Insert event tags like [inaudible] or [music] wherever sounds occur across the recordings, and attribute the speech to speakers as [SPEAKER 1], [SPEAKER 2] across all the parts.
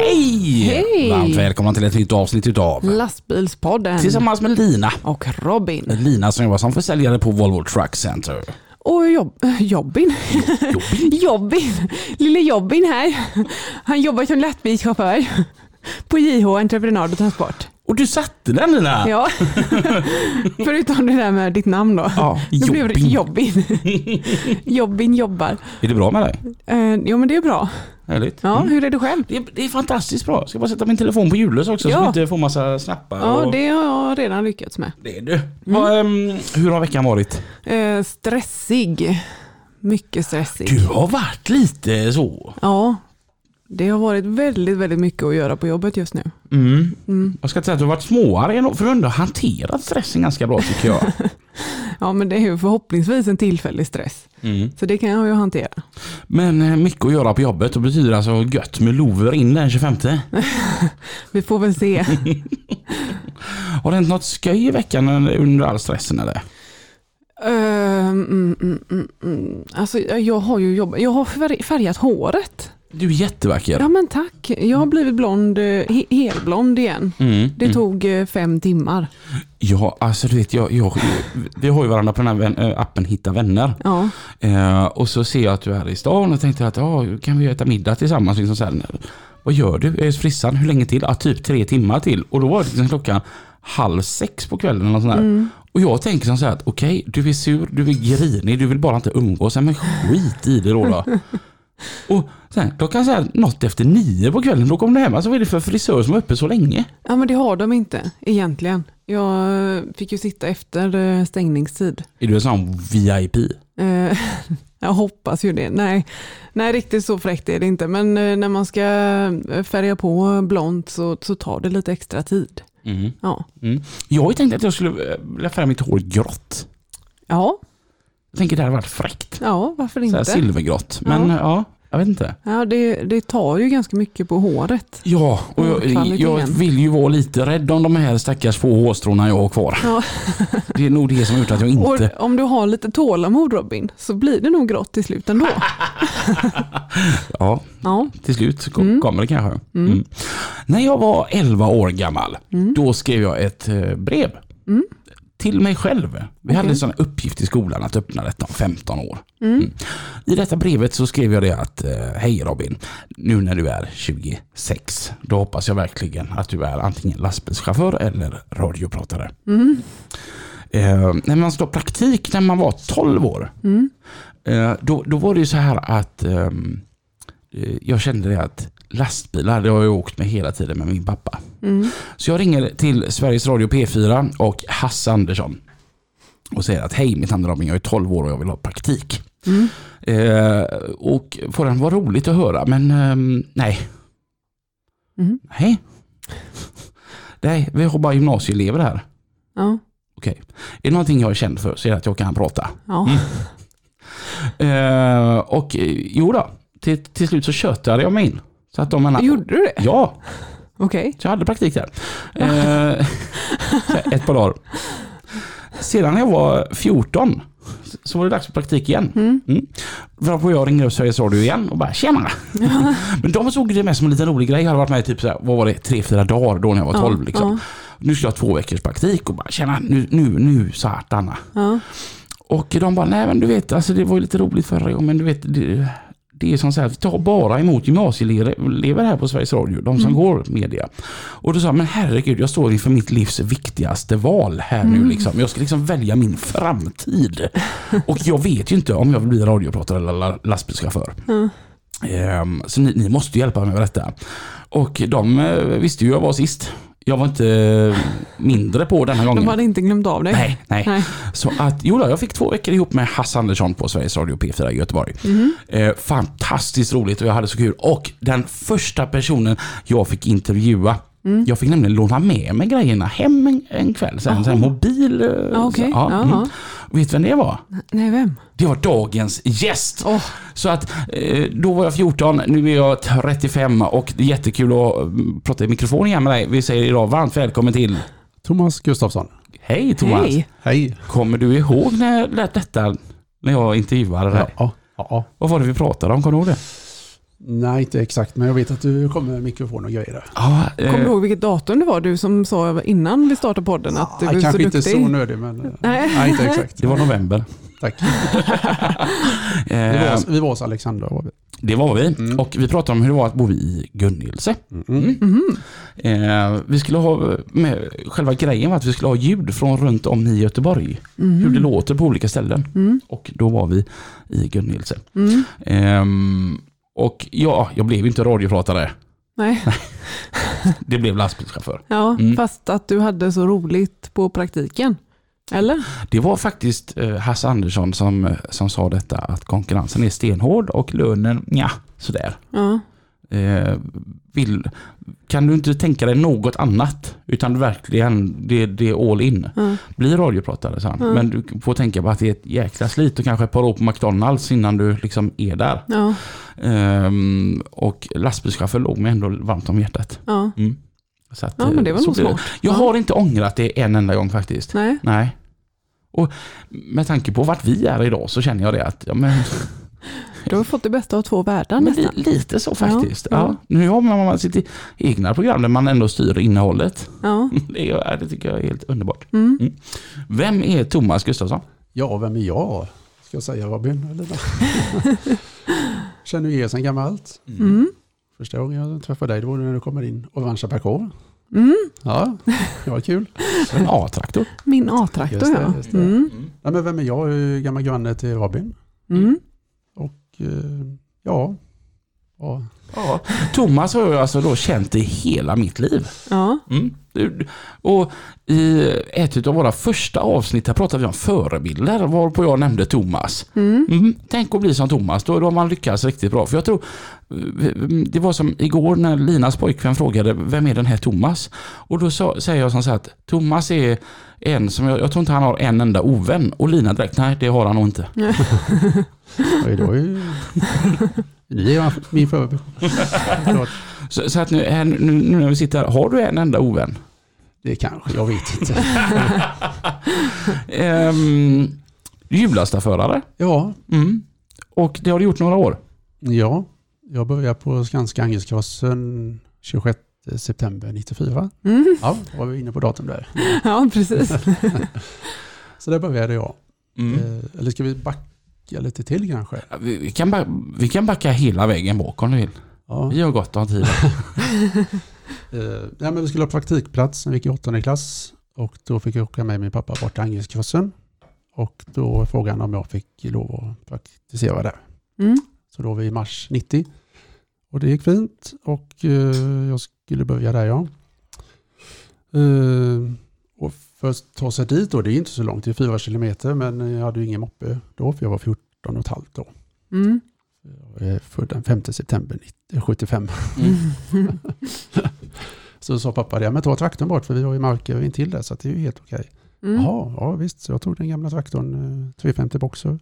[SPEAKER 1] Hej!
[SPEAKER 2] Hej!
[SPEAKER 1] Varmt välkomna till ett nytt avsnitt utav
[SPEAKER 2] Lastbilspodden
[SPEAKER 1] Tillsammans med Lina.
[SPEAKER 2] och Robin.
[SPEAKER 1] Lina som jobbar som försäljare på Volvo Truck Center.
[SPEAKER 2] Och jobb, Jobbin.
[SPEAKER 1] Jobbin. [laughs]
[SPEAKER 2] Jobbin. Lille Jobbin här. Han jobbar som lastbilschaufför på JH Entreprenad och Transport.
[SPEAKER 1] Och du satte den Lina!
[SPEAKER 2] Ja, [laughs] förutom det där med ditt namn då.
[SPEAKER 1] Ja,
[SPEAKER 2] Då blev det
[SPEAKER 1] Jobbin.
[SPEAKER 2] Jobbin. [laughs] Jobbin jobbar.
[SPEAKER 1] Är det bra med dig?
[SPEAKER 2] Eh, jo men det är bra.
[SPEAKER 1] Härligt.
[SPEAKER 2] Ja,
[SPEAKER 1] Mm.
[SPEAKER 2] hur är du själv?
[SPEAKER 1] Det, är, det är fantastiskt bra. Ska bara sätta min telefon på ljudlös också så
[SPEAKER 2] Ja.
[SPEAKER 1] jag inte får massa snappar.
[SPEAKER 2] Ja,
[SPEAKER 1] och...
[SPEAKER 2] det har jag redan lyckats med.
[SPEAKER 1] det är du. Vad, ehm, hur har veckan varit?
[SPEAKER 2] Eh, stressig. Mycket stressig.
[SPEAKER 1] Du har varit lite så.
[SPEAKER 2] Ja, det har varit väldigt, väldigt mycket att göra på jobbet just nu.
[SPEAKER 1] Mm.
[SPEAKER 2] Mm.
[SPEAKER 1] Jag ska inte säga att du har varit småare ändå, för du har hanterat stressen ganska bra tycker jag. [laughs]
[SPEAKER 2] Ja, men det är ju förhoppningsvis en tillfällig stress.
[SPEAKER 1] Mm.
[SPEAKER 2] Så det kan jag ju hantera.
[SPEAKER 1] Men eh, mycket att göra på jobbet och betyder alltså gött med lover in den 25. [laughs]
[SPEAKER 2] Vi får väl se. [laughs]
[SPEAKER 1] Har det hänt något skoj i veckan under- all stressen eller?
[SPEAKER 2] Mm. Alltså, jag har ju jobbat, jag har färg- färgat håret.
[SPEAKER 1] Du är jättevacker.
[SPEAKER 2] Ja men tack. Jag har blivit blond, eh, he- helblond igen.
[SPEAKER 1] Mm,
[SPEAKER 2] Det
[SPEAKER 1] mm.
[SPEAKER 2] tog eh, fem timmar.
[SPEAKER 1] Ja, alltså du vet, jag, jag, vi har ju varandra på den här äh, appen Hitta vänner.
[SPEAKER 2] Ja,
[SPEAKER 1] Eh, och så ser jag att du är i stan och tänkte att ja, kan vi äta middag tillsammans? Liksom så här, vad gör du? Jag är frissan. Hur länge till? Ja, typ tre timmar till. Och då var det liksom klockan halv sex på kvällen. Eller sånt.
[SPEAKER 2] Mm.
[SPEAKER 1] Och jag tänker som så här att okej, du är sur, du är grinig, du vill bara inte umgås. Men skit i det då. då. [laughs] och sen klockan så här, något efter nio på kvällen, då kom du hem. Alltså vad är det för frisör som är uppe så länge?
[SPEAKER 2] ja men det har de inte egentligen. Jag fick ju sitta efter eh, stängningstid.
[SPEAKER 1] Är du en sån VIP?
[SPEAKER 2] Eh, [laughs] Jag hoppas ju det. Nej, nej, riktigt så fräckt är det inte. Men eh, när man ska färga på blont så, så tar det lite extra tid.
[SPEAKER 1] Mm.
[SPEAKER 2] Ja,
[SPEAKER 1] Mm. Jag har ju tänkt att jag skulle vilja färga mitt hår grått.
[SPEAKER 2] ja,
[SPEAKER 1] Jag tänker det hade varit fräckt.
[SPEAKER 2] ja varför
[SPEAKER 1] Så
[SPEAKER 2] inte?
[SPEAKER 1] silvergrått. Men
[SPEAKER 2] Ja.
[SPEAKER 1] ja. jag vet inte.
[SPEAKER 2] Ja, det, det tar ju ganska mycket på håret.
[SPEAKER 1] Ja, och jag, jag vill ju vara lite rädd om de här stackars få hårstråna jag har kvar.
[SPEAKER 2] Ja. [laughs]
[SPEAKER 1] Det är nog det som har gjort att jag
[SPEAKER 2] Och
[SPEAKER 1] inte...
[SPEAKER 2] om du har lite tålamod Robin så blir det nog grått till slut ändå. [laughs]
[SPEAKER 1] Ja,
[SPEAKER 2] Ja,
[SPEAKER 1] till slut kom,
[SPEAKER 2] Mm.
[SPEAKER 1] kommer det kanske.
[SPEAKER 2] Mm.
[SPEAKER 1] Mm. När jag var 11 år gammal,
[SPEAKER 2] Mm.
[SPEAKER 1] då skrev jag ett eh, brev.
[SPEAKER 2] Mm.
[SPEAKER 1] Till mig själv. Vi hade
[SPEAKER 2] Okej.
[SPEAKER 1] en sån uppgift i skolan att öppna detta om 15 år.
[SPEAKER 2] mm.
[SPEAKER 1] I detta brevet så skrev jag det att eh, Hej Robin, nu när du är 26, då hoppas jag verkligen att du är antingen lastbilschaufför eller radiopratare.
[SPEAKER 2] Mm.
[SPEAKER 1] Eh, när man står praktik när man var 12 år,
[SPEAKER 2] Mm.
[SPEAKER 1] eh, då, då var det ju så här att ehm, eh, jag kände det att lastbilar, det har jag åkt med hela tiden med min pappa.
[SPEAKER 2] Mm.
[SPEAKER 1] Så jag ringer till Sveriges Radio P4 och Hasse Andersson och säger att hej mitt namn är Robin, jag är 12 år och jag vill ha praktik.
[SPEAKER 2] Mm.
[SPEAKER 1] Eh, och får den vara roligt att höra, men ehm, nej.
[SPEAKER 2] Mm.
[SPEAKER 1] Nej. [laughs] Nej, vi har bara gymnasieelever här.
[SPEAKER 2] Ja.
[SPEAKER 1] Okej. Är det någonting jag är känd för så är det att jag kan prata.
[SPEAKER 2] Ja. [laughs]
[SPEAKER 1] Eh, och eh, jo då, till, till slut så tjötade jag mig in. Så att de menar,
[SPEAKER 2] Gjorde du det?
[SPEAKER 1] Ja,
[SPEAKER 2] Okej.
[SPEAKER 1] så jag hade praktik där. Eh, ett par dagar. Sedan när jag var 14 så var det dags för praktik igen.
[SPEAKER 2] Mm.
[SPEAKER 1] Varpå jag ringde upp Sveriges Radio igen och bara tjena. [laughs] Men de såg det mest som en liten rolig grej. Jag hade varit med i typ så här, vad var det, tre, fyra dagar då när jag var 12 liksom.
[SPEAKER 2] Ja.
[SPEAKER 1] Nu ska jag ha två veckors praktik och bara tjena nu, nu, nu satan.
[SPEAKER 2] Ja.
[SPEAKER 1] Och de bara, nej men du vet, alltså det var ju lite roligt förra gången, men du vet, det, det är som så här, vi tar bara emot gymnasieelever här på Sveriges Radio, de som
[SPEAKER 2] Mm.
[SPEAKER 1] går media. Och då sa jag, men herregud, jag står inför mitt livs viktigaste val här nu
[SPEAKER 2] Mm.
[SPEAKER 1] liksom. Jag ska liksom välja min framtid. Och jag vet ju inte om jag vill bli radiopratare eller la- lastbilschaufför.
[SPEAKER 2] Ja.
[SPEAKER 1] Ehm, så ni, ni måste hjälpa mig med detta. Och de eh, visste ju jag var sist. Jag var inte eh, mindre på denna gången.
[SPEAKER 2] De hade inte glömt av dig.
[SPEAKER 1] Nej, nej.
[SPEAKER 2] Nej.
[SPEAKER 1] Så att, jo då, jag fick två veckor ihop med Hasse Andersson på Sveriges Radio P4 i Göteborg.
[SPEAKER 2] Mhm.
[SPEAKER 1] Eh, fantastiskt roligt och jag hade så kul. Och den första personen jag fick intervjua,
[SPEAKER 2] Mm.
[SPEAKER 1] jag fick nämligen låna med mig grejerna hem en, en kväll. Så en sån här mobil. eh,
[SPEAKER 2] Ja, okej.
[SPEAKER 1] så,
[SPEAKER 2] Ja,
[SPEAKER 1] mm. Vet du vem det var?
[SPEAKER 2] Nej, vem?
[SPEAKER 1] Det var dagens gäst.
[SPEAKER 2] Åh,
[SPEAKER 1] Så att eh, då var jag 14, nu är jag 35 och det är jättekul att mm, prata i mikrofon igen med dig. Vi säger idag varmt välkommen till
[SPEAKER 3] Thomas Gustafsson.
[SPEAKER 1] Hej Thomas!
[SPEAKER 2] hej.
[SPEAKER 3] Hej.
[SPEAKER 1] Kommer du ihåg när lät detta när jag intervjuade dig?
[SPEAKER 3] Ja, ja, ja.
[SPEAKER 1] Vad var det vi pratade om? Kommer du ihåg det?
[SPEAKER 3] Nej, inte exakt, men jag vet att du kommer med mikrofon och grejer.
[SPEAKER 1] Ja, eh,
[SPEAKER 2] Kommer du ihåg vilket datum det var du som sa innan vi startade podden att du
[SPEAKER 3] Ja,
[SPEAKER 2] var så
[SPEAKER 3] kanske inte
[SPEAKER 2] duktig?
[SPEAKER 3] så nödig, men eh,
[SPEAKER 2] Nej.
[SPEAKER 3] nej, inte exakt.
[SPEAKER 1] det var november.
[SPEAKER 3] Tack. [laughs] Vi
[SPEAKER 1] Eh,
[SPEAKER 3] var, vi var hos Alexandra. Var vi.
[SPEAKER 1] det var vi.
[SPEAKER 3] Mm.
[SPEAKER 1] Och vi pratade om hur det var att bo i Gunnilse.
[SPEAKER 3] Mm.
[SPEAKER 2] Mhm.
[SPEAKER 1] Eh, vi skulle ha med, själva grejen var att vi skulle ha ljud från runt om i Göteborg.
[SPEAKER 2] Mhm.
[SPEAKER 1] Hur det låter på olika ställen.
[SPEAKER 2] Mm.
[SPEAKER 1] Och då var vi i Gunnilse.
[SPEAKER 2] Mm.
[SPEAKER 1] Och ja, jag blev inte radiopratare.
[SPEAKER 2] Nej, [laughs]
[SPEAKER 1] Det blev lastbilschaufför.
[SPEAKER 2] ja,
[SPEAKER 1] Mm.
[SPEAKER 2] fast att du hade så roligt på praktiken. Eller?
[SPEAKER 1] Det var faktiskt eh, Hasse Andersson som, som sa detta att konkurrensen är stenhård och lönen, ja, sådär.
[SPEAKER 2] Ja.
[SPEAKER 1] Eh, vill, kan du inte tänka dig något annat? Utan verkligen, det, det är all in.
[SPEAKER 2] Ja.
[SPEAKER 1] Bli radiopratare, han.
[SPEAKER 2] Mm.
[SPEAKER 1] Men du får tänka på att det är ett jäkla slit och kanske ett par år på McDonalds innan du liksom är där.
[SPEAKER 2] Ja.
[SPEAKER 1] Ehm, och lastbilschaufför låg mig ändå varmt om hjärtat.
[SPEAKER 2] Ja.
[SPEAKER 1] Mm. Så att,
[SPEAKER 2] ja, men det var
[SPEAKER 1] så
[SPEAKER 2] nog smart.
[SPEAKER 1] Jag
[SPEAKER 2] Ja.
[SPEAKER 1] har inte ångrat det en enda gång faktiskt.
[SPEAKER 2] Nej.
[SPEAKER 1] Nej. Och med tanke på vart vi är idag så känner jag det att ja, men, [laughs]
[SPEAKER 2] Du har fått det bästa av två världar
[SPEAKER 1] men li,
[SPEAKER 2] nästan.
[SPEAKER 1] lite så faktiskt.
[SPEAKER 2] Ja,
[SPEAKER 1] Ja,
[SPEAKER 2] ja.
[SPEAKER 1] Nu har man sitt egna program där man ändå styr innehållet.
[SPEAKER 2] Ja. [laughs]
[SPEAKER 1] Det, är, det tycker jag är helt underbart.
[SPEAKER 2] Mm.
[SPEAKER 1] Vem är Thomas Gustafsson?
[SPEAKER 3] Ja, vem är jag? Ska jag säga Robin? Eller? [laughs] Känner ju er sedan gammalt.
[SPEAKER 2] Mm.
[SPEAKER 3] Första gången jag träffade dig, det var när du kommer in och vann parkour.
[SPEAKER 2] Mm.
[SPEAKER 3] Ja, det var kul. [laughs]
[SPEAKER 1] En A-traktor.
[SPEAKER 2] Min A-traktor ja. Mm.
[SPEAKER 3] Nej, men vem är jag? Jag är gammal granne till Robin.
[SPEAKER 2] Mm.
[SPEAKER 3] Eh, ja, ja,
[SPEAKER 1] Ja. Thomas har jag alltså då känt i hela mitt liv.
[SPEAKER 2] Ja.
[SPEAKER 1] Mm. Och i ett av våra första avsnitt här pratade vi om förebilder varpå jag nämnde Thomas.
[SPEAKER 2] Mm.
[SPEAKER 1] Mm, tänk att bli som Thomas, då då har man lyckats riktigt bra. För jag tror, det var som igår när Linas pojkvän frågade, vem är den här Thomas? Och då sa, säger jag som så här att Thomas är en som, jag, jag tror inte han har en enda ovän. Och Lina direkt, nej det har han nog inte. [laughs]
[SPEAKER 3] Oj, då är ju... [laughs] Ni är min förebild. [laughs]
[SPEAKER 1] Så, så att nu, här, nu, nu när vi sitter här, har du en enda ovän?
[SPEAKER 3] Det kanske, jag vet inte. [laughs]
[SPEAKER 1] Ehm, Hjullastaförare.
[SPEAKER 3] Ja,
[SPEAKER 1] Mm. Och det har du gjort några år.
[SPEAKER 3] ja. Jag började på Skanska Angelskrossen 26 september 94.
[SPEAKER 2] Mm.
[SPEAKER 3] Ja, då var vi inne på datum där. [laughs]
[SPEAKER 2] ja, precis. [laughs]
[SPEAKER 3] Så där började jag.
[SPEAKER 1] Mm.
[SPEAKER 3] Eh, eller ska vi backa lite till kanske?
[SPEAKER 1] Vi, vi, kan ba, vi kan backa hela vägen bak om du vill.
[SPEAKER 3] Ja.
[SPEAKER 1] Vi har gott om tid. [laughs]
[SPEAKER 3] Eh, ja, men vi skulle ha praktikplats när vi gick i åttonde klass. Och då fick jag åka med min pappa bort till Angelskrossen. Och då frågade han om jag fick lov att praktisera där.
[SPEAKER 2] Mm.
[SPEAKER 3] Så då var vi i mars 90. Och det gick fint och eh, jag skulle börja där ja. Eh, och först ta sig dit då, det är inte så långt, det är fyra kilometer men jag hade ju ingen moppe då för jag var 14 och ett halvt då.
[SPEAKER 2] Mm.
[SPEAKER 3] Jag är född den 5 september 90, 75.
[SPEAKER 2] Mm. [laughs]
[SPEAKER 3] Så sa pappa det, men ta traktorn bort för vi har ju marker intill där så att det är ju helt okej.
[SPEAKER 2] Mm.
[SPEAKER 3] Jaha, ja visst, så jag tog den gamla traktorn, eh, 350 Boxer.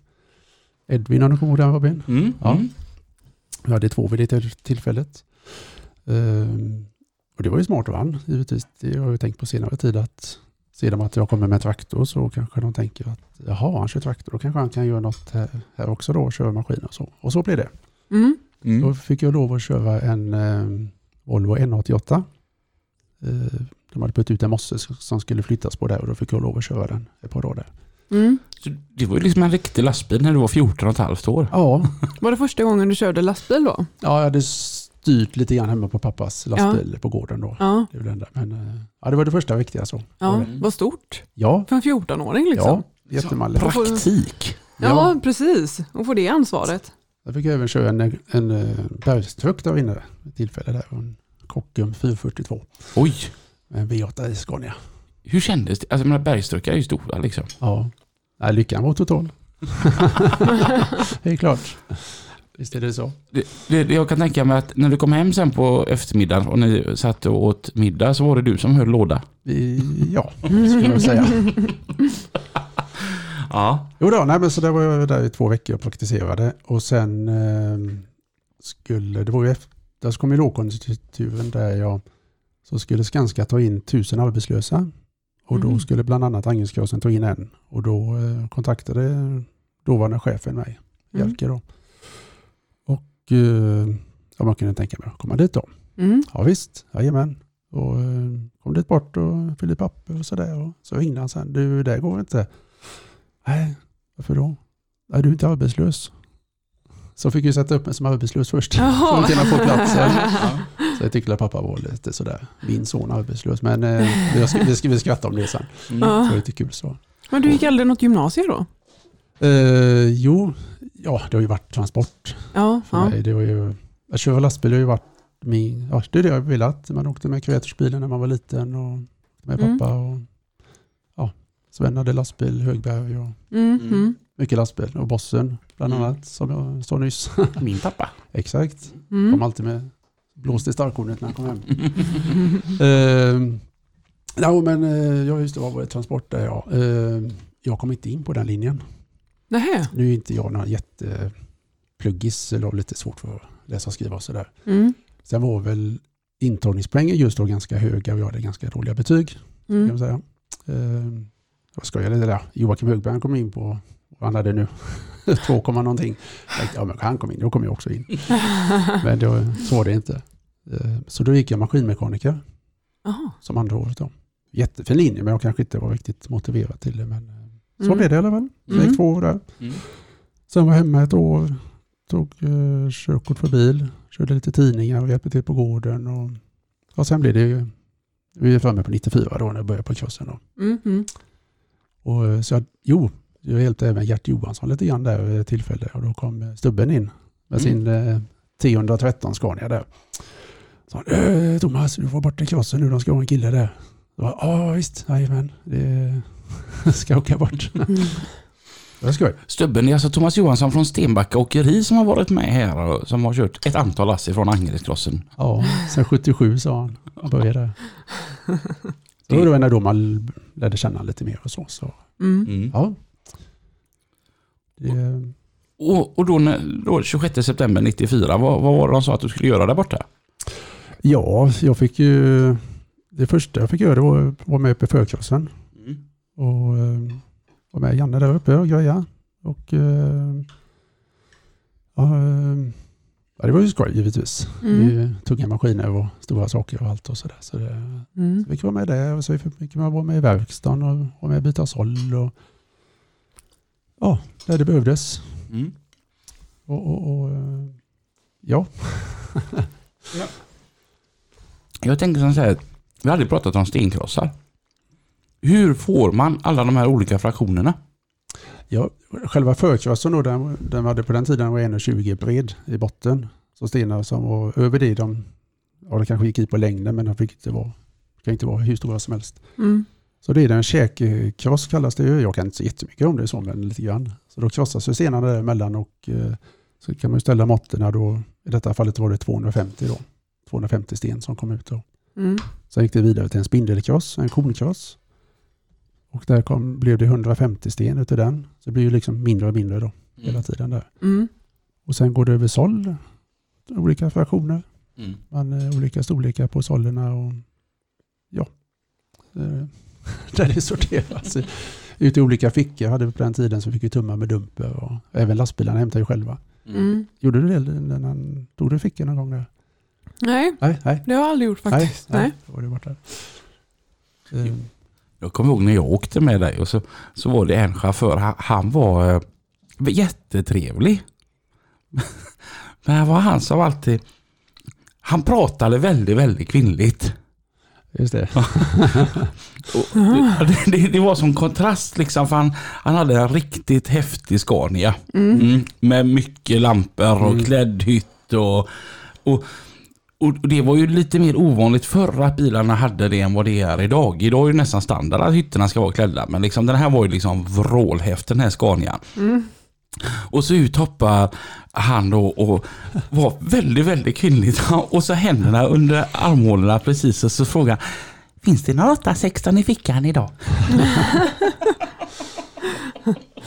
[SPEAKER 3] Edvin har du kommer ihåg den Robin?
[SPEAKER 1] Mm.
[SPEAKER 3] Ja.
[SPEAKER 1] Mm.
[SPEAKER 3] Vi hade två vid det till- tillfället. Ehm, och det var ju smart vann, givetvis. Det har jag ju tänkt på senare tid att de att jag kommer med traktor så kanske de tänker att jaha, han kör traktor, då kanske han kan göra något här, här också då, köra maskin och så. Och så blev det.
[SPEAKER 2] Mm.
[SPEAKER 1] Mm.
[SPEAKER 3] Då fick jag lov att köra en eh, Volvo N88. Eh, de hade puttat ut en mosse som skulle flyttas på där och då fick jag lov att köra den ett par dagar där.
[SPEAKER 2] Mm.
[SPEAKER 1] Så det var ju liksom en riktig lastbil när du var 14 och ett halvt år.
[SPEAKER 3] Ja, [laughs]
[SPEAKER 2] Var det första gången du körde lastbil då?
[SPEAKER 3] ja jag hade styrt lite grann hemma på pappas lastbil på gården då.
[SPEAKER 2] Ja.
[SPEAKER 3] Det, väl det enda. Men, eh, ja, det var det första viktiga så.
[SPEAKER 2] ja.
[SPEAKER 1] Mm.
[SPEAKER 2] Vad stort.
[SPEAKER 3] Ja,
[SPEAKER 2] För en 14-åring liksom.
[SPEAKER 3] ja jättemalligt.
[SPEAKER 1] Praktik.
[SPEAKER 2] Ja, precis. Och få det ansvaret.
[SPEAKER 3] Jag fick även köra en, en, eh, bergstruck där inne vid tillfälle där. En Kockum 442.
[SPEAKER 1] Oj.
[SPEAKER 3] En V8 i Scania.
[SPEAKER 1] Hur kändes det? Alltså bergstruckar är ju stora liksom.
[SPEAKER 3] Ja. Nej, lyckan var total. [laughs] det är klart. Visst är det så.
[SPEAKER 1] Det, det, jag kan tänka mig att när du kom hem sen på eftermiddagen och ni satt och åt middag så var det du som höll låda.
[SPEAKER 3] Ja, skulle jag säga. [laughs]
[SPEAKER 1] Ja.
[SPEAKER 3] Jo då, nej men så där var jag där i två veckor och praktiserade. Och sen eh, skulle, det var ju efter, så kom ju lågkonjunkturen där jag, så skulle Skanska ta in tusen arbetslösa. Och då
[SPEAKER 2] Mm.
[SPEAKER 3] skulle bland annat Angelskrossen ta in en. Och då eh, kontaktade dåvarande chefen mig,
[SPEAKER 2] Mm.
[SPEAKER 3] Jerker då. Och eh, ja, man kunde tänka mig att komma dit då.
[SPEAKER 2] Mm.
[SPEAKER 3] Ja visst, jajamän. Och eh, kom dit bort och fyllde papper och sådär. Och så ringde han sen. Du, det går inte. Nej, varför då? Nej, du är inte arbetslös. Så fick jag sätta upp mig som arbetslös först. För att kunna få platsen. [laughs] Så jag tyckte att pappa var lite sådär, min son arbetslös. Men eh, vi ska, vi ska vi skratta om det sen.
[SPEAKER 1] Mm.
[SPEAKER 3] Det var lite kul så.
[SPEAKER 2] Men du gick aldrig något gymnasium då?
[SPEAKER 3] Eh, jo, ja det har ju varit transport
[SPEAKER 2] Ja.
[SPEAKER 3] för
[SPEAKER 2] ja.
[SPEAKER 3] mig. Det var ju, att köra lastbil har ju varit min, ja, det är det jag har velat. Man åkte med Kreatorsbilen när man var liten och med
[SPEAKER 2] Mm.
[SPEAKER 3] pappa. Och, ja, Sven hade lastbil, Högberg och
[SPEAKER 2] Mm. Mm.
[SPEAKER 3] mycket lastbil. Och Bossen bland
[SPEAKER 1] Mm.
[SPEAKER 3] annat som jag sa nyss. [laughs]
[SPEAKER 1] Min pappa.
[SPEAKER 3] Exakt, kom
[SPEAKER 2] Mm.
[SPEAKER 3] alltid med blåst i starkhornet när han kom hem. [laughs] Uh, ja, men uh, jag just det, var det transport där ja. Eh, jag kom inte in på den linjen.
[SPEAKER 2] Nähä.
[SPEAKER 3] Nu är inte jag någon jättepluggis eller har lite svårt för att läsa och skriva och sådär.
[SPEAKER 2] Mm.
[SPEAKER 3] Sen var väl intagningspoängen just då ganska höga och jag hade ganska dåliga betyg. Kan
[SPEAKER 2] Mm.
[SPEAKER 3] man säga. Uh, jag skojade lite där. Joakim Högberg kom in på, han hade nu [laughs] 2, någonting. Jag tänkte, ja, men han kom in, då kom jag också in. [laughs] Men då, så var det inte. Eh, Så då gick jag maskinmekaniker
[SPEAKER 2] Jaha.
[SPEAKER 3] som andra året. Då. Jättefin linje men jag kanske inte var riktigt motiverad till det. Men eh, så
[SPEAKER 2] Mm.
[SPEAKER 3] blev det i alla fall. Så jag
[SPEAKER 2] Mm.
[SPEAKER 3] gick två år där.
[SPEAKER 1] Mm.
[SPEAKER 3] Sen var jag hemma ett år, tog eh, körkort för bil, körde lite tidningar och hjälpte till på gården. Och, och sen blev det ju, vi är framme på 94 då när jag började på kursen. Då.
[SPEAKER 2] Mm. Mm.
[SPEAKER 3] Och, eh, så jag, jo, jag hjälpte även Gert Johansson lite grann där vid ett tillfälle och då kom eh, Stubben in med sin eh, 1013 Scania där. Så han, "Eh, Thomas, du får bort till krossen nu, de ska ha en kille där. Ja visst, jajamän, det [laughs] ska jag åka bort. [laughs]
[SPEAKER 2] Mm.
[SPEAKER 1] Stubben, är alltså Thomas Johansson från Stenbacka Åkeri som har varit med här och som har kört ett antal lass från Angeredskrossen.
[SPEAKER 3] Ja, sen 77 sa. Han började. [laughs] Det var när då man lärde känna lite mer och så. så
[SPEAKER 2] Mm.
[SPEAKER 1] Mm.
[SPEAKER 3] ja. Det,
[SPEAKER 1] Och, och då, när, då 26 september 94, vad, vad var det de sa att du skulle göra där borta?
[SPEAKER 3] ja, jag fick ju... Det första jag fick göra det var att vara med uppe i förkrossen.
[SPEAKER 1] Mm.
[SPEAKER 3] Och eh, var med Janne där uppe och greja. Och eh, ja, eh, ja, det var ju skoj givetvis.
[SPEAKER 2] Mm.
[SPEAKER 3] Det är ju tunga maskiner och stora saker och allt och sådär. Så det,
[SPEAKER 2] Mm.
[SPEAKER 3] Så fick vara med där och så fick man vara med i verkstaden och vara med och byta såll och ja, där det behövdes.
[SPEAKER 1] Mm.
[SPEAKER 3] Och, och, och eh, [laughs] ja,
[SPEAKER 1] Jag tänker som så här, vi har aldrig pratat om stenkrossar. Hur får man alla de här olika fraktionerna?
[SPEAKER 3] Ja, själva förkrossen då, den, den hade på den tiden var 1,20 bred i botten. Så stenar som var över det, de, ja det kanske gick i på längden men de fick inte vara, kan inte vara hur stora som helst.
[SPEAKER 2] Mm.
[SPEAKER 3] Så det är en käkkross kallas det ju. Jag kan inte så jättemycket om det så, men lite grann. Så då krossas ju stenarna däremellan och eh, så kan man ju ställa måtten då. I detta fallet var det 250 då. 250 sten som kom ut då.
[SPEAKER 2] Mm.
[SPEAKER 3] Sen gick det vidare till en spindelkross, en konkross. Och där kom, blev det 150 sten utav den. Så det blir ju liksom mindre och mindre då hela tiden där.
[SPEAKER 2] Mm.
[SPEAKER 3] Och sen går det över såll, olika fraktioner.
[SPEAKER 1] Mm.
[SPEAKER 3] Man, eh, olika storlekar på sållerna och ja, eh, [laughs] där det sorteras. Ut i olika fickor hade vi på den tiden så fick vi tumma med dumper och även lastbilarna hämtade ju själva.
[SPEAKER 2] Mm.
[SPEAKER 3] Gjorde du det när han tog du fickor någon gång där?
[SPEAKER 2] Nej,
[SPEAKER 3] Nej, nej.
[SPEAKER 2] det har jag aldrig gjort faktiskt. Nej.
[SPEAKER 3] nej. Då var det borta. Eh,
[SPEAKER 1] Jag kommer ihåg när jag åkte med dig och så, så var det en chaufför, han, han var eh, jättetrevlig. [laughs] Men det var han som alltid, han pratade väldigt, väldigt kvinnligt.
[SPEAKER 3] Just det. [laughs]
[SPEAKER 1] Och det, det, det var som kontrast liksom för han, han hade en riktigt häftig Scania.
[SPEAKER 2] Mm.
[SPEAKER 1] Mm, med mycket lampor och
[SPEAKER 3] Mm.
[SPEAKER 1] klädd hytt och, och Och det var ju lite mer ovanligt förr att bilarna hade det än vad det är idag. Idag är det nästan standard att hytterna ska vara klädda. Men liksom, den här var ju liksom vrålhäftig den här Scania.
[SPEAKER 2] Mm.
[SPEAKER 1] Och så ut hoppar han då och var väldigt, väldigt kvinnligt. [laughs] Och så händerna under armhålorna precis och så frågar han, Finns det någon 816 i fickan idag? [laughs]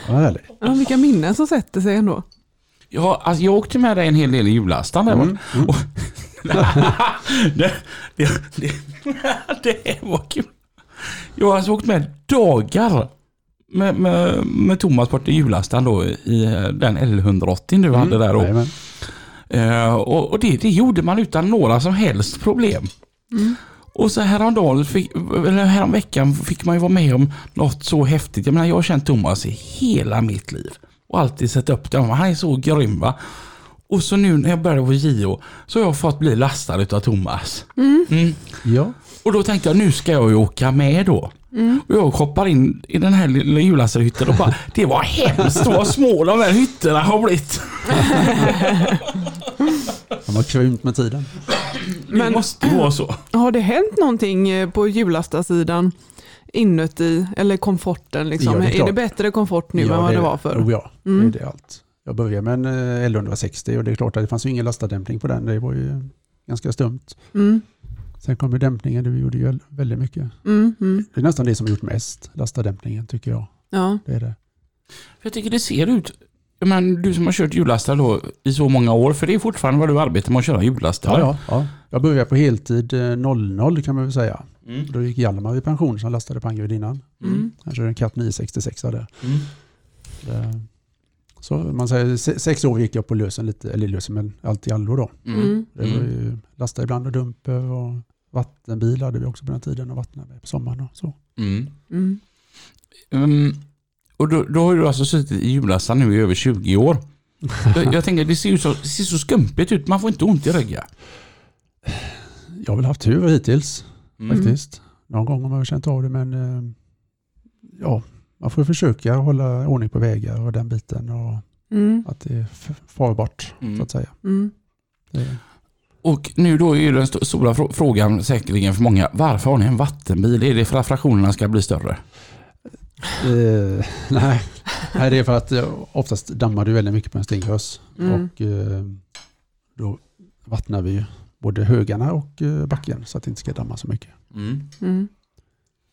[SPEAKER 3] Ja,
[SPEAKER 2] vilka minnen som sätter sig ändå.
[SPEAKER 1] Ja, alltså jag åkte med dig en hel del i jullastan där
[SPEAKER 3] Mm, mm.
[SPEAKER 1] Och, [laughs] det, det, det, det var kul. Jag har alltså åkt med dagar med, med, med Thomas bort i jullastan då i eh, den L180 du hade där då. Eh, och och det, det gjorde man utan några som helst problem.
[SPEAKER 2] Mm.
[SPEAKER 1] Och så häromdagen, fick, eller häromveckan fick man ju vara med om något så häftigt. Jag menar jag har känt Thomas i hela mitt liv. Och alltid sett upp det. Han är så grym va. Och så nu när jag började på JO så har jag fått bli lastad utav Thomas. Mm.
[SPEAKER 3] Ja.
[SPEAKER 1] Och då tänkte jag nu ska jag ju åka med då. Och jag hoppar in i den här lilla hjullastahytten och bara [laughs] Det var hemskt vad små de här hytterna har blivit. [laughs]
[SPEAKER 3] De har krympt med tiden.
[SPEAKER 1] Det
[SPEAKER 2] Men-
[SPEAKER 1] måste vara så.
[SPEAKER 2] Har det hänt någonting eh, på hjulastarsidan inuti, eller komforten? Liksom?
[SPEAKER 3] Ja, det är
[SPEAKER 2] är, det bättre komfort nu
[SPEAKER 3] Ja,
[SPEAKER 2] än vad det, var förr?
[SPEAKER 3] Oh, ja,
[SPEAKER 2] Mm.
[SPEAKER 3] det är det allt. Jag började med en eh, L160 och det är klart att det fanns ju ingen lastardämpning på den. Det var ju ganska stumt.
[SPEAKER 2] Mm,
[SPEAKER 3] Sen kom ju dämpningen, det gjorde ju väldigt mycket.
[SPEAKER 2] mm, mm.
[SPEAKER 3] Det är nästan det som har gjort mest, lastardämpningen tycker jag.
[SPEAKER 2] Ja.
[SPEAKER 3] Det är det.
[SPEAKER 1] Jag tycker det ser ut jag menar, du som har kört hjullastare då i så många år, för det är fortfarande vad du arbetar med att köra hjullastare.
[SPEAKER 3] Ja, ja, ja. Jag började på heltid eh, 00 kan man väl säga.
[SPEAKER 1] Mm.
[SPEAKER 3] Då gick Hjalmar i pension som lastade på innan.
[SPEAKER 2] Mm.
[SPEAKER 3] Han körde en Cat 966 där.
[SPEAKER 1] Mm.
[SPEAKER 3] Det- Så man säger, se- sex år gick jag på lösen lite, eller lösen men allt i allo då.
[SPEAKER 1] Mm.
[SPEAKER 2] Mm.
[SPEAKER 3] Det var ju lasta ibland och dumper och vattenbil hade vi också på den tiden och vattnade på sommaren och så.
[SPEAKER 1] Mm.
[SPEAKER 2] Mm.
[SPEAKER 1] Mm. Och då, då har du alltså suttit i hjullastaren nu i över 20 år. [laughs] Jag, jag tänker, det ser, ju så, det ser så skumpigt ut. Man får inte ont i ryggen.
[SPEAKER 3] Jag har väl haft tur hittills
[SPEAKER 1] Mm.
[SPEAKER 3] faktiskt. Någon gång har man känt av det men eh, ja, man får försöka hålla ordning på vägar och den biten och
[SPEAKER 2] Mm.
[SPEAKER 3] att det är farbart
[SPEAKER 1] Mm.
[SPEAKER 3] så att säga.
[SPEAKER 2] Mm.
[SPEAKER 3] Det,
[SPEAKER 1] Och nu då är den st- stora frå- frågan säkerligen för många. Varför har ni en vattenbil? Är det för att fraktionerna ska bli större?
[SPEAKER 3] Eh, [laughs] nej. nej, det är för att eh, oftast dammar du väldigt mycket på en stingrös.
[SPEAKER 2] Mm.
[SPEAKER 3] Och eh, då vattnar vi både högarna och eh, backen så att det inte ska damma så mycket.
[SPEAKER 1] Mm.
[SPEAKER 2] Mm.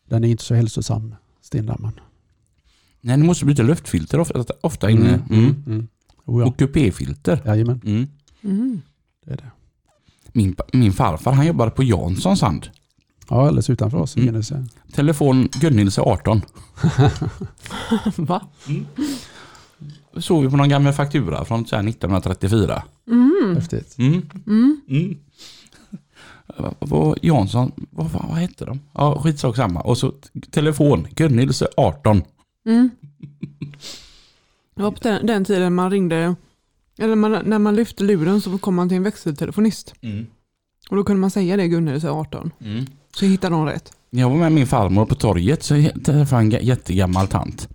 [SPEAKER 3] Den är inte så hälsosam, stendammen.
[SPEAKER 1] Nej, ni måste byta luftfilter ofta, ofta inne. Mm.
[SPEAKER 3] Mm. Mm. Oh, ja.
[SPEAKER 1] Och kupéfilter.
[SPEAKER 3] Jajamän,
[SPEAKER 1] Mm.
[SPEAKER 2] Mm.
[SPEAKER 3] det är det.
[SPEAKER 1] Min, min farfar han jobbade på Janssons hand.
[SPEAKER 3] Ja, alldeles utanför oss.
[SPEAKER 1] Mm. [laughs]
[SPEAKER 3] Mm.
[SPEAKER 1] Telefon Gunnilse 18.
[SPEAKER 2] Va?
[SPEAKER 1] Såg vi på någon gammal faktura från så här 1934.
[SPEAKER 2] Mm.
[SPEAKER 3] Häftigt.
[SPEAKER 1] Mm.
[SPEAKER 2] Mm.
[SPEAKER 1] Mm. Jansson, vad, vad hette de? Ja, skitsak samma. Och så telefon, Gunnilse 18.
[SPEAKER 2] Mm. Det var på den, den tiden man ringde, eller man, när man lyfte luren så kom man till en växeltelefonist. Och då kunde man säga det Gunnel säger 18.
[SPEAKER 1] Mm.
[SPEAKER 2] Så hittade de rätt.
[SPEAKER 1] Jag var med min farmor på torget så jag träffade en ga- jättegammal tant.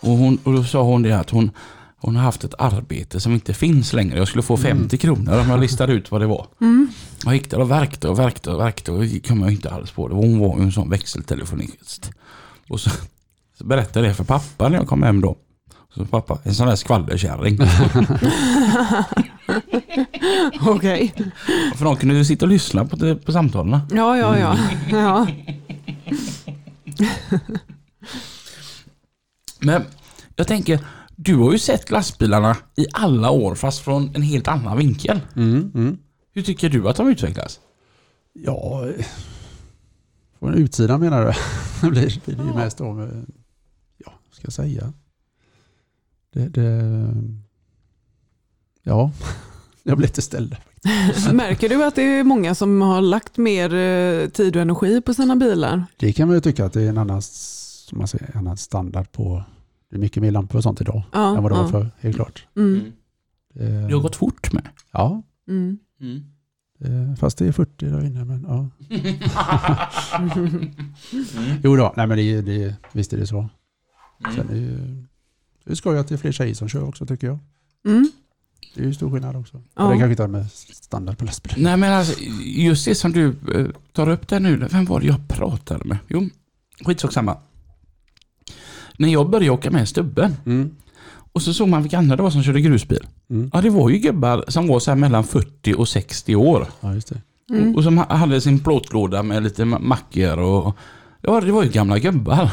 [SPEAKER 1] Och, hon, och då sa hon det att hon, hon har haft ett arbete som inte finns längre. Jag skulle få 50 kronor om jag listade ut vad det var.
[SPEAKER 2] Mm.
[SPEAKER 1] Jag gick där och verkte och verkte och verkte och kom jag inte alls på det. Hon var ju en sån växeltelefonist. Och så, så berättade jag det för pappa när jag kom hem då. Så pappa, en sån där skvallerkärring. [laughs]
[SPEAKER 2] Okej.
[SPEAKER 1] för de kunde ju sitta och lyssna på, på samtalen.
[SPEAKER 2] Ja, ja, ja. ja. [laughs]
[SPEAKER 1] Men jag tänker, du har ju sett lastbilarna i alla år fast från en helt annan vinkel.
[SPEAKER 3] Mm. Mm.
[SPEAKER 1] Hur tycker du att de utvecklas?
[SPEAKER 3] Ja, eh, från utsidan menar du? [laughs] Det blir, det ju mest om, eh, ska jag säga? Det, det, ja, [laughs] jag blir lite ställd. [laughs]
[SPEAKER 2] Märker du att det är många som har lagt mer eh, tid och energi på sina bilar?
[SPEAKER 3] Det kan man ju tycka att det är en annan, som man säger, en annan standard på, det är mycket mer lampor och sånt idag
[SPEAKER 2] Ja,
[SPEAKER 3] än vad det var
[SPEAKER 2] ja.
[SPEAKER 3] förr, helt klart.
[SPEAKER 2] Mm.
[SPEAKER 3] Det,
[SPEAKER 1] Det har gått fort med.
[SPEAKER 3] Ja,
[SPEAKER 2] Mm.
[SPEAKER 3] det, fast det är 40 där inne, men ja. [laughs] Jo då, nej men det, det, visst är det så. Sen är det, ju- det är skoj att det är fler tjejer som kör också tycker jag.
[SPEAKER 2] Mm.
[SPEAKER 3] Det är ju stor skillnad också.
[SPEAKER 2] Ja.
[SPEAKER 3] Och det kanske inte har med standard på lastbil.
[SPEAKER 1] Nej men alltså, just det som du eh, tar upp där nu. Vem var det jag pratade med? Jo, skitsak samma. När jag började åka med stubben
[SPEAKER 3] Mm.
[SPEAKER 1] och så såg man vilka andra det var som körde grusbil.
[SPEAKER 3] Mm.
[SPEAKER 1] Ja det var ju gubbar som var så här mellan 40 och 60 år.
[SPEAKER 3] Ja, just det.
[SPEAKER 2] Mm.
[SPEAKER 1] Och, som ha- hade sin plåtlåda med lite ma- mackor och... Ja det var ju gamla gubbar.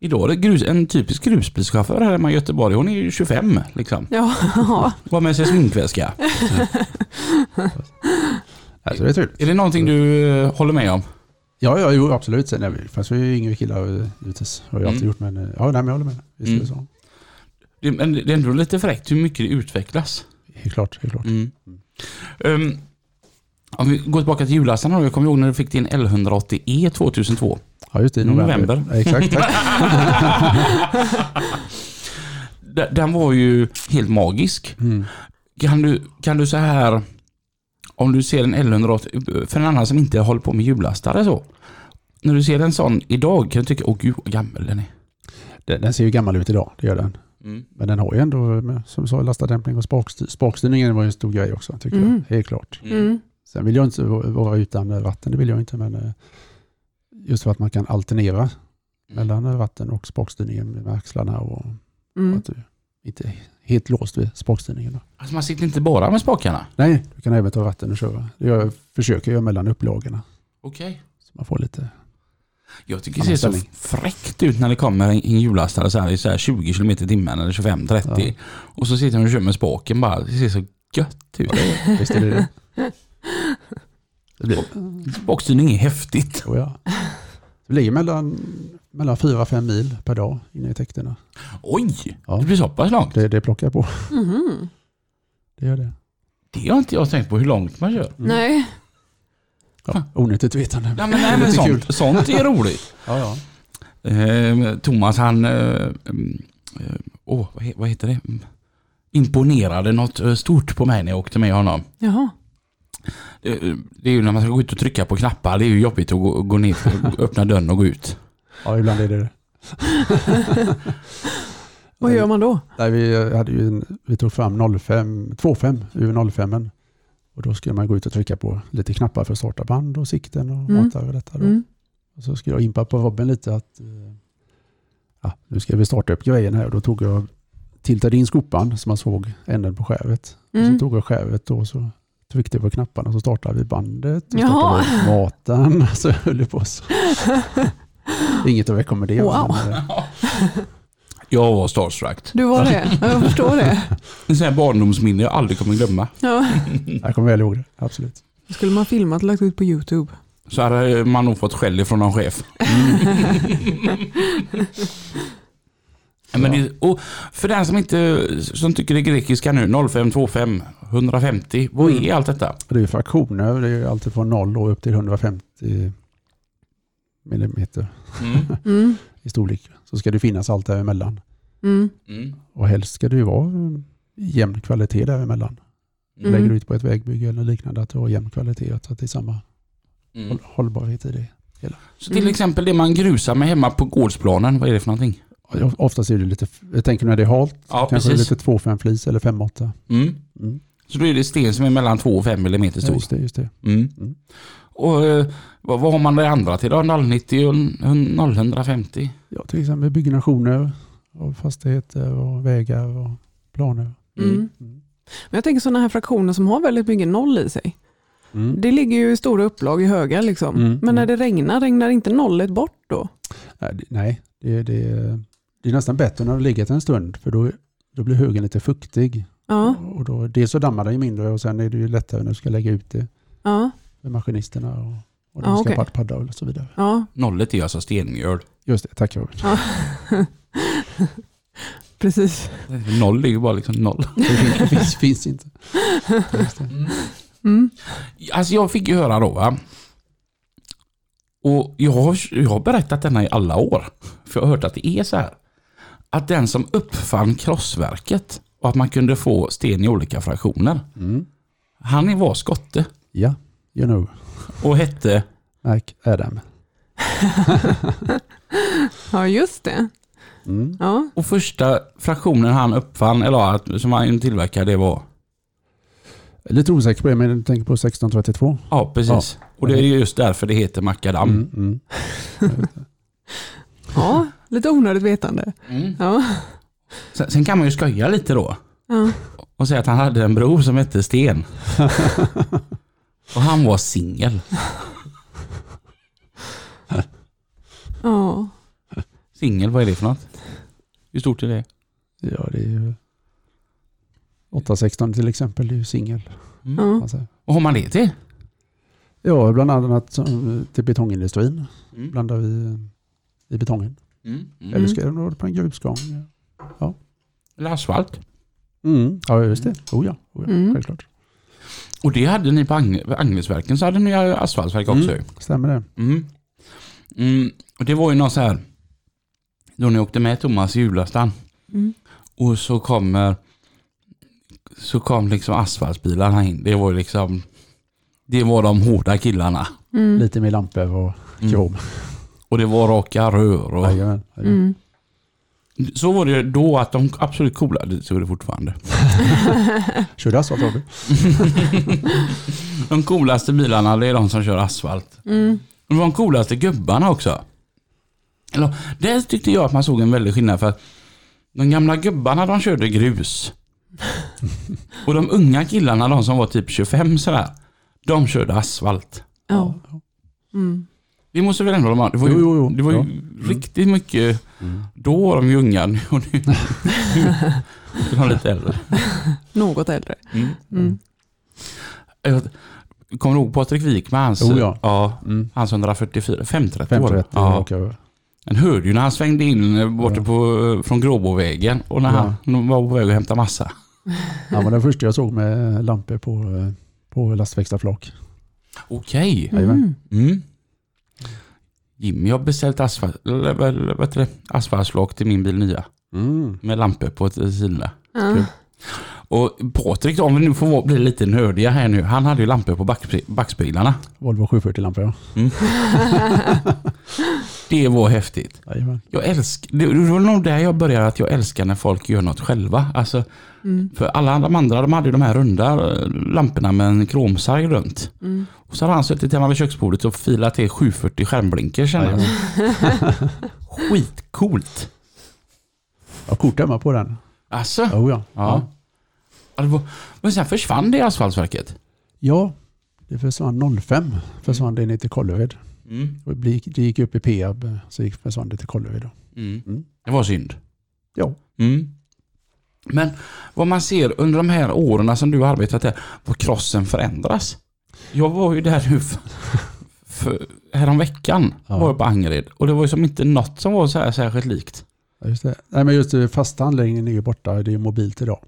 [SPEAKER 1] Idag är det grus, en typisk grusbilschaufför här hemma i Göteborg. Hon är ju 25 liksom.
[SPEAKER 2] Ja. [laughs]
[SPEAKER 1] Var med sig sminkväska. [laughs]
[SPEAKER 3] Alltså, det är trevligt.
[SPEAKER 1] Är det någonting du eh, håller med om?
[SPEAKER 3] Ja, ja jo, absolut. Sen är vi är ju yngre killar eh, givetvis. Har jag alltid
[SPEAKER 1] Mm.
[SPEAKER 3] gjort. Men eh, ja, nej, men jag håller med. Visst är
[SPEAKER 1] Mm.
[SPEAKER 3] det så.
[SPEAKER 1] Det, men det är ändå lite fräckt hur mycket det utvecklas.
[SPEAKER 3] Helt klart. Helt klart.
[SPEAKER 1] Mm. Um, om vi går tillbaka till julafton. Jag kommer ihåg när du fick din L180E 2002.
[SPEAKER 3] Ja, just det. i November.
[SPEAKER 1] November.
[SPEAKER 3] Ja, exakt. Tack. [laughs]
[SPEAKER 1] Den- var ju helt magisk.
[SPEAKER 3] Mm.
[SPEAKER 1] Kan du, kan du så här, om du ser en L180, för en annan som inte håller på med hjullastare så. När du ser en sån idag kan du tycka, åh gud vad gammal den är.
[SPEAKER 3] Den, den ser ju gammal ut idag, det gör den.
[SPEAKER 1] Mm.
[SPEAKER 3] Men den har ju ändå, som du sa, lastardämpning och sparkstyr, sparkstyrningen var ju en stor grej också, tycker
[SPEAKER 2] Mm.
[SPEAKER 3] jag. Helt klart.
[SPEAKER 2] Mm.
[SPEAKER 3] Sen vill jag inte va- vara utan vatten, det vill jag inte, men eh, just för att man kan alternera mellan eh, vatten och sparkstyrningen med axlarna och
[SPEAKER 2] Mm.
[SPEAKER 3] att du inte är helt låst vid sparkstyrningen. då.
[SPEAKER 1] Alltså man sitter inte bara med spakarna?
[SPEAKER 3] Nej, du kan även ta vatten och köra. Det jag försöker göra mellan upplagorna.
[SPEAKER 1] Okej.
[SPEAKER 3] Så man får lite...
[SPEAKER 1] Jag tycker det ser så fräckt ut när det kommer en en hjullastare så här, så här 20 km i timmen eller 25-30.
[SPEAKER 3] Ja.
[SPEAKER 1] Och så sitter han och kör med spaken bara. Det ser så gött ut.
[SPEAKER 3] Visst är det det? Det blir,
[SPEAKER 1] Spakstyrning är häftigt.
[SPEAKER 3] oh ja. Det ligger mellan, mellan 4 och 5 mil per dag inne i täkterna.
[SPEAKER 1] Oj!
[SPEAKER 3] Ja.
[SPEAKER 1] Det blir så pass långt.
[SPEAKER 3] Det, det plockar jag på.
[SPEAKER 2] Mhm.
[SPEAKER 3] Det gör det.
[SPEAKER 1] Det har inte jag tänkt på hur långt man kör.
[SPEAKER 2] Nej.
[SPEAKER 3] Ja, onyttigt vetande.
[SPEAKER 1] Ja, men, nej, men
[SPEAKER 3] Lite kul.
[SPEAKER 1] sånt, sånt är roligt. [laughs]
[SPEAKER 3] Ja, ja.
[SPEAKER 1] Eh, Thomas han, eh, mm, åh, vad, he, vad heter det? Mm. Imponerade något eh, stort på mig när jag åkte med honom.
[SPEAKER 2] Jaha.
[SPEAKER 1] Det, det är ju när man ska gå ut och trycka på knappar, det är ju jobbigt att gå, gå ner, [laughs] öppna dörren och gå ut.
[SPEAKER 3] ja, ibland är det det. [laughs]
[SPEAKER 2] Vad gör man då?
[SPEAKER 3] Nej, vi, hade ju en, vi tog fram 05, 25 ur 05 och då skulle man gå ut och trycka på lite knappar för att starta band och sikten och
[SPEAKER 2] Mm.
[SPEAKER 3] mata över detta. Då.
[SPEAKER 2] Mm.
[SPEAKER 3] Och så skulle jag impa på Robin lite att eh, ja, nu ska vi starta upp grejen här och då tog jag tiltade in skopan så man såg änden på skävet. Och
[SPEAKER 2] Mm.
[SPEAKER 3] så tog jag skävet då och så tryckte på knapparna och så startade vi bandet.
[SPEAKER 2] Jaha.
[SPEAKER 3] startade vi maten. [laughs] Så höll det på så. [laughs] Inget att rekommendera.
[SPEAKER 2] Wow.
[SPEAKER 3] men, eh, [laughs]
[SPEAKER 1] Jag var starstruck.
[SPEAKER 2] Du var det? Jag förstår det.
[SPEAKER 1] Sån här barndomsminne jag aldrig kommer glömma.
[SPEAKER 2] Ja.
[SPEAKER 3] Jag kommer väl ihåg det, absolut.
[SPEAKER 2] Skulle man filmat och lagt ut på YouTube?
[SPEAKER 1] Så hade man nog fått skäll ifrån någon chef. Ja, Men det, och för den som inte som tycker det är grekiska nu, 0525 150, vad är allt detta?
[SPEAKER 3] Det är ju fraktioner, det är ju alltid från 0 och upp till 150 millimeter
[SPEAKER 1] Mm. [laughs]
[SPEAKER 2] Mm.
[SPEAKER 3] i storlek. Så ska det finnas allt däremellan.
[SPEAKER 2] Mm.
[SPEAKER 1] Mm.
[SPEAKER 3] Och helst ska det ju vara jämn kvalitet däremellan.
[SPEAKER 2] Mm.
[SPEAKER 3] Lägger du ut på ett vägbygge eller liknande att du har jämn kvalitet så att det är samma
[SPEAKER 1] Mm.
[SPEAKER 3] håll- hållbarhet i det.
[SPEAKER 1] Så till
[SPEAKER 2] Mm.
[SPEAKER 1] exempel det man grusar med hemma på gårdsplanen, vad är det för någonting?
[SPEAKER 3] Och Oftast är det lite, jag tänker när det är halt,
[SPEAKER 1] Ja,
[SPEAKER 3] kanske
[SPEAKER 1] precis.
[SPEAKER 3] lite 2-5 flis eller 5-8.
[SPEAKER 1] Mm.
[SPEAKER 3] Mm.
[SPEAKER 1] Så då är det sten som är mellan 2 och 5 mm
[SPEAKER 3] Ja,
[SPEAKER 1] stor.
[SPEAKER 3] just det, just det.
[SPEAKER 1] Mm.
[SPEAKER 3] Mm.
[SPEAKER 1] Och eh, vad, vad har man det andra till då? 090 och 0150?
[SPEAKER 3] Ja, till exempel byggnationer av fastigheter och vägar och planer.
[SPEAKER 2] Mm.
[SPEAKER 3] Mm.
[SPEAKER 2] Men jag tänker sådana här fraktioner som har väldigt mycket noll i sig.
[SPEAKER 3] Mm.
[SPEAKER 2] Det ligger ju i stora upplag i högar liksom.
[SPEAKER 3] Mm,
[SPEAKER 2] Men när
[SPEAKER 3] mm.
[SPEAKER 2] det regnar, regnar inte nollet bort då?
[SPEAKER 3] Nej, det- Nej, det, det, är nästan bättre när det legat en stund för då, då blir högen lite fuktig.
[SPEAKER 2] Ja,
[SPEAKER 3] Och då, dels så dammar det ju mindre och sen är det ju lättare när du ska lägga ut det
[SPEAKER 2] ja,
[SPEAKER 3] med maskinisterna och, och de
[SPEAKER 2] Ja,
[SPEAKER 3] ska okay. padda och så vidare.
[SPEAKER 2] ja.
[SPEAKER 1] Nollet är alltså stenmjöl.
[SPEAKER 3] Just det, tack Robin.
[SPEAKER 2] ja. [laughs] Precis.
[SPEAKER 1] Noll är ju bara liksom noll. [laughs]
[SPEAKER 3] Det finns, det finns, finns inte.
[SPEAKER 2] Mm.
[SPEAKER 1] Alltså jag fick ju höra då va. Och jag har, jag har berättat denna i alla år. För jag har hört att det är så här. Att den som uppfann krossverket och att man kunde få sten i olika fraktioner.
[SPEAKER 3] Mm.
[SPEAKER 1] Han var skotte
[SPEAKER 3] Ja, you know.
[SPEAKER 1] och hette
[SPEAKER 3] Mac Adam. [laughs]
[SPEAKER 2] Ja, just det.
[SPEAKER 3] Mm.
[SPEAKER 2] Ja.
[SPEAKER 1] Och första fraktionen han uppfann, eller som han tillverkade, det var...
[SPEAKER 3] Lite osäker på det, men jag tänker på 1632.
[SPEAKER 1] Ja, precis. Och det är just därför det heter makadam.
[SPEAKER 3] Mm, mm.
[SPEAKER 2] ja, lite onödigt vetande.
[SPEAKER 1] Mm.
[SPEAKER 2] Ja.
[SPEAKER 1] Sen, sen kan man ju skoja lite då.
[SPEAKER 2] Ja.
[SPEAKER 1] Och säga att han hade en bror som hette Sten. [laughs] och han var singel.
[SPEAKER 2] ja.
[SPEAKER 1] Singel, vad är det för något? Hur stort är det?
[SPEAKER 3] Ja, det är ju 816 till exempel, det är ju singel.
[SPEAKER 1] Mm.
[SPEAKER 3] Alltså.
[SPEAKER 1] Vad har man det till?
[SPEAKER 3] Ja, bland annat som- till betongindustrin
[SPEAKER 1] Mm.
[SPEAKER 3] blandar vi i betongen.
[SPEAKER 1] Mm. Mm.
[SPEAKER 3] Eller ska det vara på en grusgång.
[SPEAKER 1] Eller asfalt.
[SPEAKER 3] Mm. Ja, just det. Oh ja, oh ja.
[SPEAKER 2] Mm.
[SPEAKER 3] självklart.
[SPEAKER 1] Och det hade ni på Agnesverken, så hade ni asfaltverk också.
[SPEAKER 3] Mm. Stämmer det?
[SPEAKER 1] Mm. Mm. Och det var ju någon så här, då ni åkte med Thomas i Julastan
[SPEAKER 2] Mm.
[SPEAKER 1] och så kommer så kom liksom asfaltbilarna in. Det var ju liksom det var de hårda killarna.
[SPEAKER 2] Mm.
[SPEAKER 3] Lite med lampor och
[SPEAKER 1] Mm.
[SPEAKER 3] krom.
[SPEAKER 1] Och det var raka rör. Och,
[SPEAKER 3] Jajamän. jajamän.
[SPEAKER 2] Mm.
[SPEAKER 1] Så var det då att de absolut coola, det så är det fortfarande. [laughs]
[SPEAKER 3] Körde asfalt Robin? [laughs]
[SPEAKER 1] de coolaste bilarna det är de som kör asfalt.
[SPEAKER 2] Mm.
[SPEAKER 1] De var de coolaste gubbarna också. Eller, där tyckte jag att man såg en väldig skillnad för att de gamla gubbarna de körde grus. [laughs] Och de unga killarna, de som var typ 25 sådär, de körde asfalt.
[SPEAKER 2] Ja. Mm.
[SPEAKER 1] Det måste väl ändå de Det var ju,
[SPEAKER 3] Jo, jo, jo.
[SPEAKER 1] Det var ju
[SPEAKER 3] Ja.
[SPEAKER 1] riktigt mycket,
[SPEAKER 3] Mm.
[SPEAKER 1] då var de ju unga nu och nu, nu är de lite äldre.
[SPEAKER 2] Något äldre.
[SPEAKER 1] Mm.
[SPEAKER 2] Mm.
[SPEAKER 1] Jag Kommer du ihåg Patrik Wikman? Hans,
[SPEAKER 3] Oh, ja.
[SPEAKER 1] ja.
[SPEAKER 3] Mm.
[SPEAKER 1] Hans 144, 530 var det.
[SPEAKER 3] 530
[SPEAKER 1] Ja.
[SPEAKER 3] raka över.
[SPEAKER 1] Den hörde ju när han svängde in eh, borta
[SPEAKER 3] Ja.
[SPEAKER 1] på, från Gråbovägen och när
[SPEAKER 3] Ja.
[SPEAKER 1] han var på väg att hämta massa.
[SPEAKER 3] Han var den första jag såg med lampor på, eh, på lastväxlarflak.
[SPEAKER 1] Okej.
[SPEAKER 3] Jajamän.
[SPEAKER 2] Mm.
[SPEAKER 1] Mm. Jimmy har beställt asfalt, vad- vad heter det? asfaltflak till min bil nya.
[SPEAKER 3] Mm.
[SPEAKER 1] Med lampor på sidorna.
[SPEAKER 2] Ja.
[SPEAKER 1] Kul. Och Patrik, om vi nu får bli lite nördiga här nu. Han hade ju lampor på back, backspeglarna.
[SPEAKER 3] Volvo 740-lampor ja. [laughs] [laughs]
[SPEAKER 1] Det var häftigt.
[SPEAKER 3] Jajamän.
[SPEAKER 1] Jag älskar, det var nog där jag började att jag älskar när folk gör något själva. Alltså,
[SPEAKER 2] Mm.
[SPEAKER 1] för alla de andra de hade de här runda eh, lamporna med en kromsarg runt.
[SPEAKER 2] Mm.
[SPEAKER 1] Och så hade han suttit hemma vid köksbordet och filat till 740 skärmblinkers. känner jag. Skitcoolt.
[SPEAKER 3] Jag har kort hemma på den.
[SPEAKER 1] Alltså?
[SPEAKER 3] Oh, ja.
[SPEAKER 1] Ja. Ja, det var, men sen försvann det asfaltverket.
[SPEAKER 3] ja, det försvann 05. Försvann det ner till Kållered.
[SPEAKER 1] Mm.
[SPEAKER 3] Och Det gick- det gick upp i Peab så gick försvann det till Kållered. då.
[SPEAKER 1] Mm.
[SPEAKER 3] Mm.
[SPEAKER 1] Det var synd.
[SPEAKER 3] Ja.
[SPEAKER 1] Mm. Men vad man ser under de här åren som du har arbetat där, vad krossen förändras. Jag var ju där nu [laughs] för, för, häromveckan
[SPEAKER 3] Ja.
[SPEAKER 1] var jag på Angered och det var ju som inte något som var så här särskilt likt.
[SPEAKER 3] Ja, just det. Nej, men just det, fasta anläggningen är ju borta. Det är mobilt idag.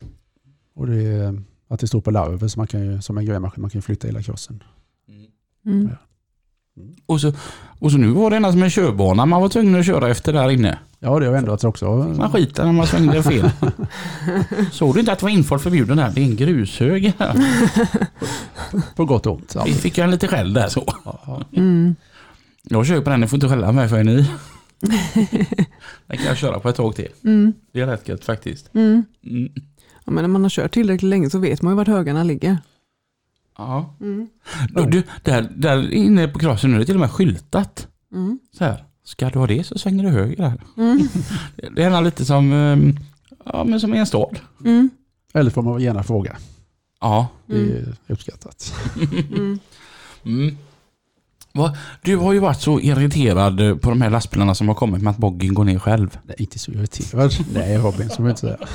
[SPEAKER 3] Och det är att det står på larver så man kan ju, som en grävmaskin, man kan flytta hela krossen.
[SPEAKER 2] Mm.
[SPEAKER 1] Och så, och så nu var det ena som en körbana man var tvungen att köra efter där inne.
[SPEAKER 3] Ja, det har ändrats också.
[SPEAKER 1] Man skiter när man svängde [laughs] fel. Såg du inte att det var infart förbjuden där? Det är en grushög här. [laughs]
[SPEAKER 3] På gott och ont.
[SPEAKER 1] Vi fick en lite skäll där så.
[SPEAKER 2] Mm.
[SPEAKER 1] Jag kör på den, ni får inte skälla mig för är ni. [laughs] Den kan jag köra på ett tag till.
[SPEAKER 2] Mm.
[SPEAKER 1] Det är rätt gött faktiskt.
[SPEAKER 2] Mm.
[SPEAKER 1] Mm.
[SPEAKER 2] Ja, men när man har kört tillräckligt länge så vet man ju vart högarna ligger.
[SPEAKER 1] Ja.
[SPEAKER 2] Mm.
[SPEAKER 1] Du, du, där, där inne på krossen nu är det till och med skyltat.
[SPEAKER 2] Mm.
[SPEAKER 1] Så här. Ska du ha det så svänger du höger där.
[SPEAKER 2] Mm. [laughs]
[SPEAKER 1] Det är lite som, ehm, ja, men som i en stad.
[SPEAKER 2] Mm.
[SPEAKER 3] Eller får man gärna fråga.
[SPEAKER 1] Ja.
[SPEAKER 3] Det är uppskattat.
[SPEAKER 2] Mm.
[SPEAKER 1] Mm. Va? Du har ju varit så irriterad på de här lastbilarna som har kommit med att boggen går ner själv.
[SPEAKER 3] Nej, inte så irriterad. nej, Robin, jag inte säga. [laughs]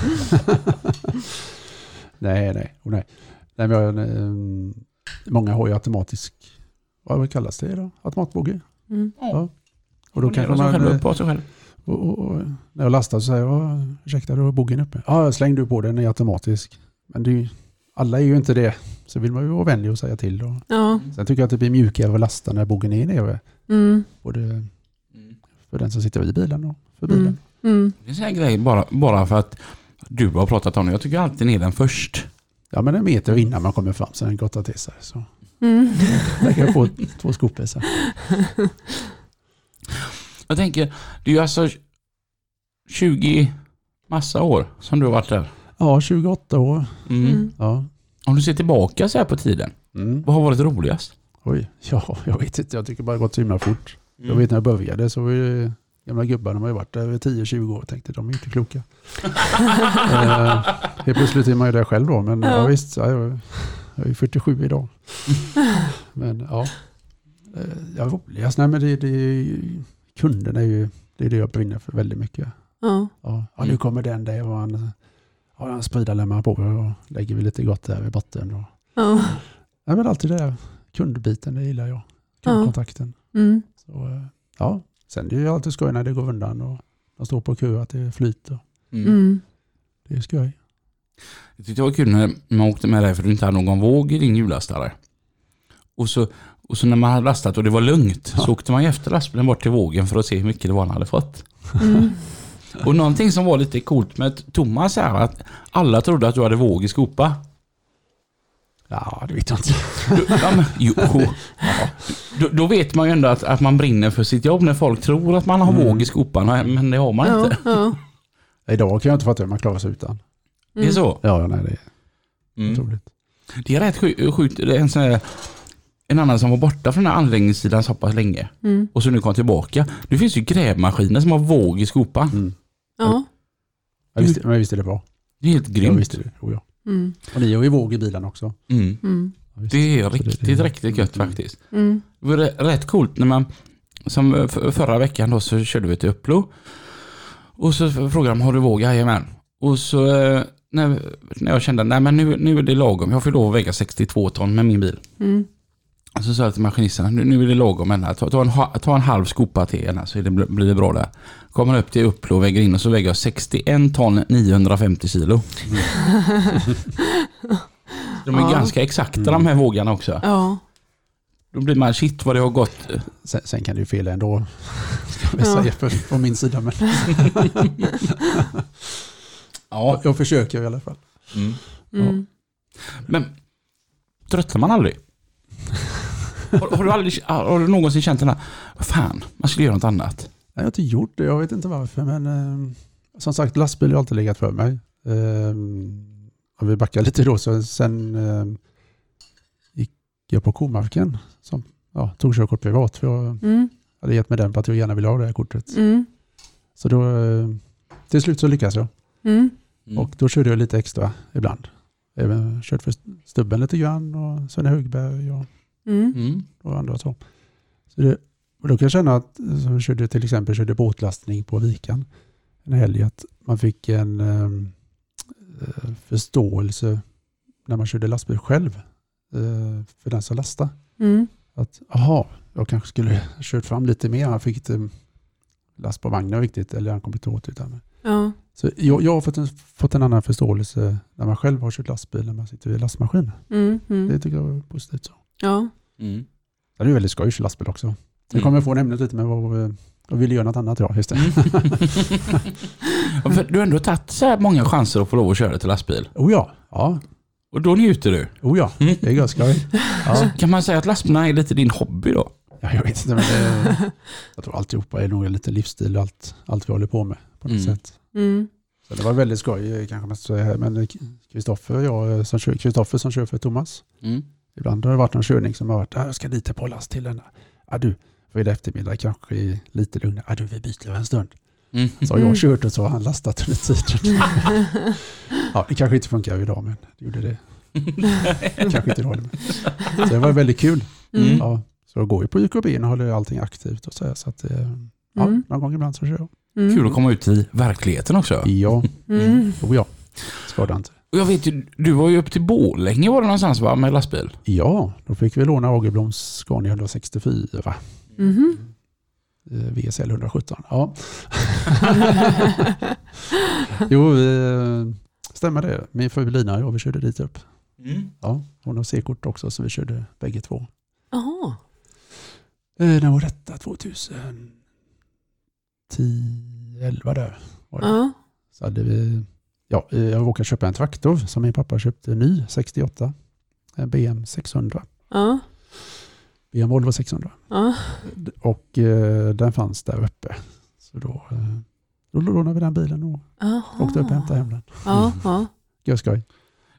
[SPEAKER 3] nej, nej, oh, nej. Nej men jag, eh, många har ju automatisk, vad kallas det då? Automatbogge.
[SPEAKER 2] Mm.
[SPEAKER 3] Ja. Och då kanske man,
[SPEAKER 1] själv
[SPEAKER 3] eh,
[SPEAKER 1] upp på sig själv.
[SPEAKER 3] och, och, och, när jag lastar så säger jag, "Ja, ursäkta, du har boggen uppe. Ja, släng du på den, den är automatisk. Men det är alla är ju inte det. Så vill man ju vara vänlig och säga till. Och,
[SPEAKER 2] Ja.
[SPEAKER 3] sen tycker jag att det blir mjukare att lasta när boggen är nere.
[SPEAKER 2] Mm.
[SPEAKER 3] Både
[SPEAKER 1] Mm.
[SPEAKER 3] för den som sitter i bilen och för
[SPEAKER 2] Mm.
[SPEAKER 3] bilen.
[SPEAKER 2] Mm.
[SPEAKER 1] Det är en grej bara, bara för att du har pratat om det. Jag tycker alltid ner den först.
[SPEAKER 3] Ja, men en meter innan man kommer fram så den gottar till sig. Så
[SPEAKER 2] Mm.
[SPEAKER 3] lägger jag på två skopor. Så. [laughs]
[SPEAKER 1] Jag tänker, det är ju alltså 20 massa år som du har varit där.
[SPEAKER 3] Ja, 28 år.
[SPEAKER 1] Mm.
[SPEAKER 2] Mm.
[SPEAKER 3] Ja.
[SPEAKER 1] Om du ser tillbaka så här på tiden,
[SPEAKER 3] Mm.
[SPEAKER 1] vad har varit roligast?
[SPEAKER 3] Oj, [laughs] ja, jag vet inte. Jag tycker bara det har gått så himla fort.
[SPEAKER 1] Mm.
[SPEAKER 3] Jag vet när jag började så var ju gamla gubbar, de har ju varit där över 10-20 år och tänkte de är inte kloka. [laughs] eh, helt plötsligt är man ju där själv då, men ja.
[SPEAKER 2] Ja.
[SPEAKER 3] visst, ja, jag, jag är 47 idag. [laughs] men ja, eh, ja roligast, nej men det, det kunderna är ju, det är det jag brinner för väldigt mycket.
[SPEAKER 2] Ja.
[SPEAKER 3] Ja, ja nu
[SPEAKER 1] Mm.
[SPEAKER 3] kommer den där och han, ja, han spridarlämmar på och lägger vi lite gott där i botten. Och,
[SPEAKER 2] Ja.
[SPEAKER 3] nej men alltid det där kundbiten, det gillar jag.
[SPEAKER 2] Ja.
[SPEAKER 3] Kundkontakten.
[SPEAKER 2] Mm.
[SPEAKER 3] Så, eh, ja, sen det är ju alltid skoj när det går undan och de står på kö att det flyter.
[SPEAKER 1] Mm.
[SPEAKER 2] Mm.
[SPEAKER 3] Det är skoj.
[SPEAKER 1] Jag tyckte det var kul när man åkte med dig för du inte hade någon våg i din hjullastare. Och så, och så när man hade lastat och det var lugnt så åkte man efter lastbilen bort till vågen för att se hur mycket det var han hade fått.
[SPEAKER 2] Mm.
[SPEAKER 1] Och någonting som var lite coolt med Thomas är att alla trodde att du hade våg i skopa.
[SPEAKER 3] Ja, det vet jag inte.
[SPEAKER 1] Du, ja, men, jo, [laughs] ja. då, då vet man ju ändå att, att man brinner för sitt jobb när folk tror att man har
[SPEAKER 3] Mm.
[SPEAKER 1] våg i skopan men det har man
[SPEAKER 2] Ja.
[SPEAKER 1] inte.
[SPEAKER 2] Ja. [laughs]
[SPEAKER 3] Idag kan jag inte fatta hur man klarar sig utan.
[SPEAKER 1] Det är så.
[SPEAKER 3] Ja, nej, det är
[SPEAKER 1] Mm.
[SPEAKER 3] otroligt.
[SPEAKER 1] Det är rätt sju- sjukt. Det är en, sån här, en annan som var borta från den här anläggningssidan så pass länge
[SPEAKER 2] Mm.
[SPEAKER 1] och så nu kom tillbaka. Nu finns ju grävmaskiner som har våg i skopan.
[SPEAKER 3] Mm.
[SPEAKER 2] Ja.
[SPEAKER 3] Jag visste, men jag visste det bra.
[SPEAKER 1] Det är helt
[SPEAKER 3] Jag
[SPEAKER 1] grymt.
[SPEAKER 3] visste det. Oh, ja.
[SPEAKER 2] Mm.
[SPEAKER 3] Och ni har ju våg i bilen också.
[SPEAKER 1] Mm.
[SPEAKER 2] Mm.
[SPEAKER 1] Det är riktigt, riktigt gött
[SPEAKER 3] Mm.
[SPEAKER 1] faktiskt.
[SPEAKER 2] Mm.
[SPEAKER 1] Det var rä- rätt coolt när man, som förra veckan då så körde vi till Upplo. Och så frågade de, har du våg? Jajamän. Och så eh, när, när jag kände, nej men nu, nu är det lagom. Jag får lov att väga 62 ton med min bil.
[SPEAKER 2] Mm.
[SPEAKER 1] Så sa jag till maskinisten, nu, nu är det lagom. Ta, ta, en, ta en halv skopa till Enna så det, blir det bra där. Kommer upp till Upplo och väger in och så väger jag 61 ton 950 kilo. [laughs] De är
[SPEAKER 2] Ja.
[SPEAKER 1] ganska exakta
[SPEAKER 3] Mm.
[SPEAKER 1] de här vågarna också.
[SPEAKER 2] Ja.
[SPEAKER 1] Då blir man shit vad det har gått.
[SPEAKER 3] Sen, sen kan det ju fel ändå. Ska vi
[SPEAKER 2] Ja.
[SPEAKER 3] säga för, från min sida. Men [laughs]
[SPEAKER 1] Ja.
[SPEAKER 3] jag försöker i alla fall.
[SPEAKER 1] Mm.
[SPEAKER 2] Mm.
[SPEAKER 1] Men tröttnar man aldrig? Har, har, du aldrig har du någonsin känt den här, fan, man skulle göra något annat?
[SPEAKER 3] Nej, jag har inte gjort det, jag vet inte varför. Men eh, som sagt, lastbil har alltid legat för mig. Eh, om vi backar lite då, så sen eh, gick jag på Komarken. Som ja, tog körkort privat. För jag
[SPEAKER 2] Mm.
[SPEAKER 3] hade gett mig den på att jag gärna ville ha det här kortet.
[SPEAKER 2] Mm.
[SPEAKER 3] Så då, eh, till slut så lyckades jag.
[SPEAKER 2] Mm.
[SPEAKER 3] Och då körde jag lite extra ibland. Även kört för stubben lite grann och Sven Högberg och,
[SPEAKER 2] Mm.
[SPEAKER 1] Mm.
[SPEAKER 3] och andra så. så det, och då kan jag känna att, som jag körde till exempel körde båtlastning på Vikan en helg, att man fick en ehm, eh, förståelse när man körde lastbil själv eh, för den som lastade.
[SPEAKER 2] Mm.
[SPEAKER 3] Att aha, jag kanske skulle kört fram lite mer. Han fick inte last på vagnen riktigt eller han kom inte åt utan
[SPEAKER 2] Ja.
[SPEAKER 3] Så jag, jag har fått en, fått en annan förståelse när man själv har kört lastbil när man sitter vid lastmaskin.
[SPEAKER 2] Mm.
[SPEAKER 3] Det
[SPEAKER 2] Mm.
[SPEAKER 3] tycker jag är positivt. Så.
[SPEAKER 2] Ja.
[SPEAKER 1] Mm.
[SPEAKER 3] Det är väldigt skoj lastbil också. Jag kommer få ämnet lite med vad jag ville göra något annat. Ja, just det.
[SPEAKER 1] Ja, för du har ändå tagit så här många chanser att få lov att köra till lastbil.
[SPEAKER 3] Oh ja, ja.
[SPEAKER 1] Och då njuter du.
[SPEAKER 3] Oh ja, det är gött skoj. Ja.
[SPEAKER 1] Kan man säga att lastbilarna är lite din hobby då?
[SPEAKER 3] ja, jag vet inte, men det, jag tror alltihopa är nog lite livsstil, allt, allt vi håller på med på något
[SPEAKER 1] Mm.
[SPEAKER 3] sätt.
[SPEAKER 2] Mm.
[SPEAKER 3] Så det var väldigt skoj kanske man ska säga, men Kristoffer jag som kör, som kör för Thomas,
[SPEAKER 1] Mm.
[SPEAKER 3] Ibland har det varit någon körning som har varit, "Ah, jag ska dit på last till den. Ja du, fredag eftermiddag kanske är lite lugnare. Ja du, vi byter en stund.
[SPEAKER 1] Mm.
[SPEAKER 3] Så har jag kört och så har han lastat under tiden. [laughs] Ja, det kanske inte funkar idag, men det gjorde det. kanske inte idag. Men. Så det var väldigt kul.
[SPEAKER 2] Mm.
[SPEAKER 3] Ja, så jag går ju på YKB och håller allting aktivt och så, här, så att eh, ja,
[SPEAKER 2] Mm.
[SPEAKER 3] någon gång ibland så kör jag.
[SPEAKER 2] Mm.
[SPEAKER 1] Kul att komma ut i verkligheten också.
[SPEAKER 3] Ja,
[SPEAKER 2] Mm.
[SPEAKER 3] oh ja. Skadar inte.
[SPEAKER 1] Och jag vet ju, du var ju upp till Borlänge var det någonstans va, med lastbil?
[SPEAKER 3] Ja, då fick vi låna Agerbloms Scania 164.
[SPEAKER 2] Mhm.
[SPEAKER 3] Eh, VSL 117. Ja. [laughs] jo, eh, stämmer det. Min fru Lina och jag, vi körde dit upp.
[SPEAKER 1] Mm.
[SPEAKER 3] Ja, hon har C-kort också så vi körde bägge två.
[SPEAKER 2] Jaha.
[SPEAKER 3] Eh, när var detta? 2010, 11 där. Var det.
[SPEAKER 2] Ja.
[SPEAKER 3] Så hade vi, ja, eh, jag råkade köpa en traktor som min pappa köpte ny, 68. En BM 600.
[SPEAKER 2] Ja.
[SPEAKER 3] BM Volvo 600.
[SPEAKER 2] Ja.
[SPEAKER 3] Och eh, den fanns där uppe. Så då, eh, Då lånade vi den bilen och
[SPEAKER 2] Aha.
[SPEAKER 3] åkte upp och hämtade hem den.
[SPEAKER 2] Ja, ja.
[SPEAKER 3] Görskoj.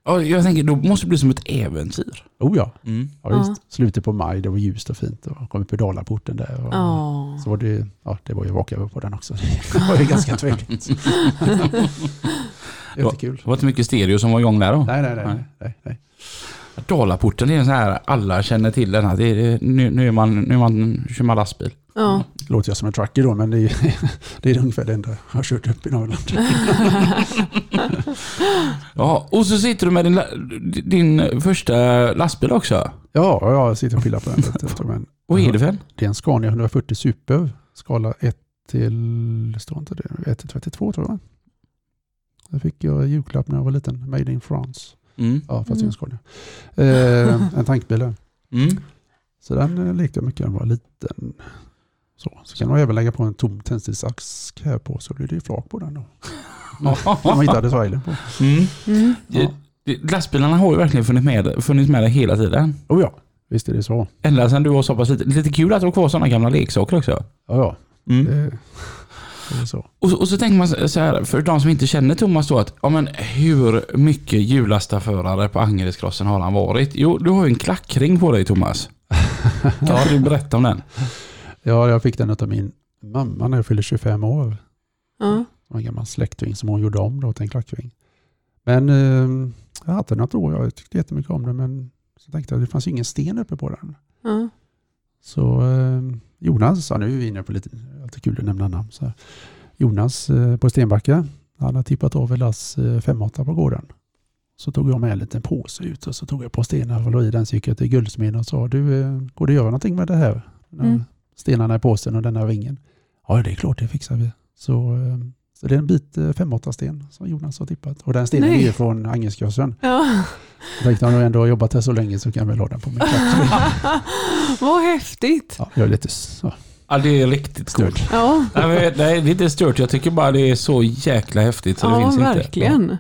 [SPEAKER 1] Ja, jag tänker, då måste det bli som ett äventyr.
[SPEAKER 3] Oh ja.
[SPEAKER 1] Mm.
[SPEAKER 3] ja
[SPEAKER 2] Ja.
[SPEAKER 3] Slutet på maj, det var ljust och fint. Och kom upp i Dalaporten där. Och
[SPEAKER 2] Ja.
[SPEAKER 3] Så var det, ja, det var ju walkover på den också. [laughs] Det var ju ganska trevligt. [laughs] Jättekul.
[SPEAKER 1] Det var inte mycket stereo som var igång där då.
[SPEAKER 3] Nej, nej, nej.
[SPEAKER 1] Nej.
[SPEAKER 3] nej, nej.
[SPEAKER 1] Dalaporten är en sån här, alla känner till den här. Det är, nu, nu, är man, nu är man, kör man lastbil.
[SPEAKER 2] Ja.
[SPEAKER 3] Låter jag som en trucker då, men det är, [laughs] det är ungefär det enda jag har kört upp i Norrland. [laughs]
[SPEAKER 1] Ja, och så sitter du med din, din första lastbil också.
[SPEAKER 3] Ja, jag sitter och pillar på den.
[SPEAKER 1] Vad är det för en?
[SPEAKER 3] det är en Scania 140 Super, skala 1 till, det står inte det, 1 till 32 tror jag. Det fick jag i julklapp när jag var liten, Made in France.
[SPEAKER 1] Mm.
[SPEAKER 3] Ja, fast
[SPEAKER 2] Mm.
[SPEAKER 3] Scania. Eh, en tankbil.
[SPEAKER 1] Mm.
[SPEAKER 3] Så den eh, lekte jag mycket när jag var liten. Så, så kan man även lägga på en tom tändsticksask här på så blir det ju flak på den då. Man inte hade svajlen på.
[SPEAKER 1] Mm.
[SPEAKER 2] Mm.
[SPEAKER 1] Det- Lastbilarna har ju verkligen funnits med, funnits med dig hela tiden.
[SPEAKER 3] Oh ja, visst är det så.
[SPEAKER 1] Ända sedan du var så pass liten. Lite kul att du har kvar sådana gamla leksaker också.
[SPEAKER 3] Ja, ja.
[SPEAKER 1] Mm.
[SPEAKER 3] Det, så.
[SPEAKER 1] Och, så- och så tänker man så här, för de som inte känner Thomas då, att ja, men hur mycket hjullastaförare på Angeredskrossen har han varit? Jo, du har ju en klackring på dig Thomas. [laughs] Kan inte du berätta om den?
[SPEAKER 3] Ja, jag fick den av min mamma när jag fyllde 25 år.
[SPEAKER 2] Ja.
[SPEAKER 3] Det var en gammal släktving som hon gjorde om då till en klackving. Men eh, jag hade den något år, jag tyckte jättemycket om den men så tänkte jag att det fanns ingen sten uppe på den.
[SPEAKER 2] Ja.
[SPEAKER 3] Så eh, Jonas, ja nu är vi inne på lite, alltid kul att nämna namn. Så här. Jonas eh, på Stenbacka, han har tippat av lass eh, 5-8 på gården. Så tog jag med en liten påse ut och så tog jag på stenar och la i den så gick jag till guldsmeden och sa du, eh, går det att göra någonting med det här?
[SPEAKER 2] Mm.
[SPEAKER 3] Stenarna i påsen och den här ringen. Ja det är klart, det fixar vi. Så, eh, så det är en bit eh, 5-8 sten som Jonas har tippat. Och den stenen
[SPEAKER 2] Nej.
[SPEAKER 3] är ju från Angelskrossen.
[SPEAKER 2] Ja.
[SPEAKER 3] Jag tänkte om jag ändå har jobbat här så länge så kan jag väl ha den på min klack. [laughs]
[SPEAKER 2] Vad häftigt.
[SPEAKER 3] Ja, jag är lite så,
[SPEAKER 1] Ja, det är riktigt
[SPEAKER 3] störd.
[SPEAKER 2] Ja,
[SPEAKER 1] Nej, men, nej, det är inte stört. Jag tycker bara det är så jäkla häftigt så det
[SPEAKER 2] ja
[SPEAKER 1] finns inte.
[SPEAKER 2] verkligen.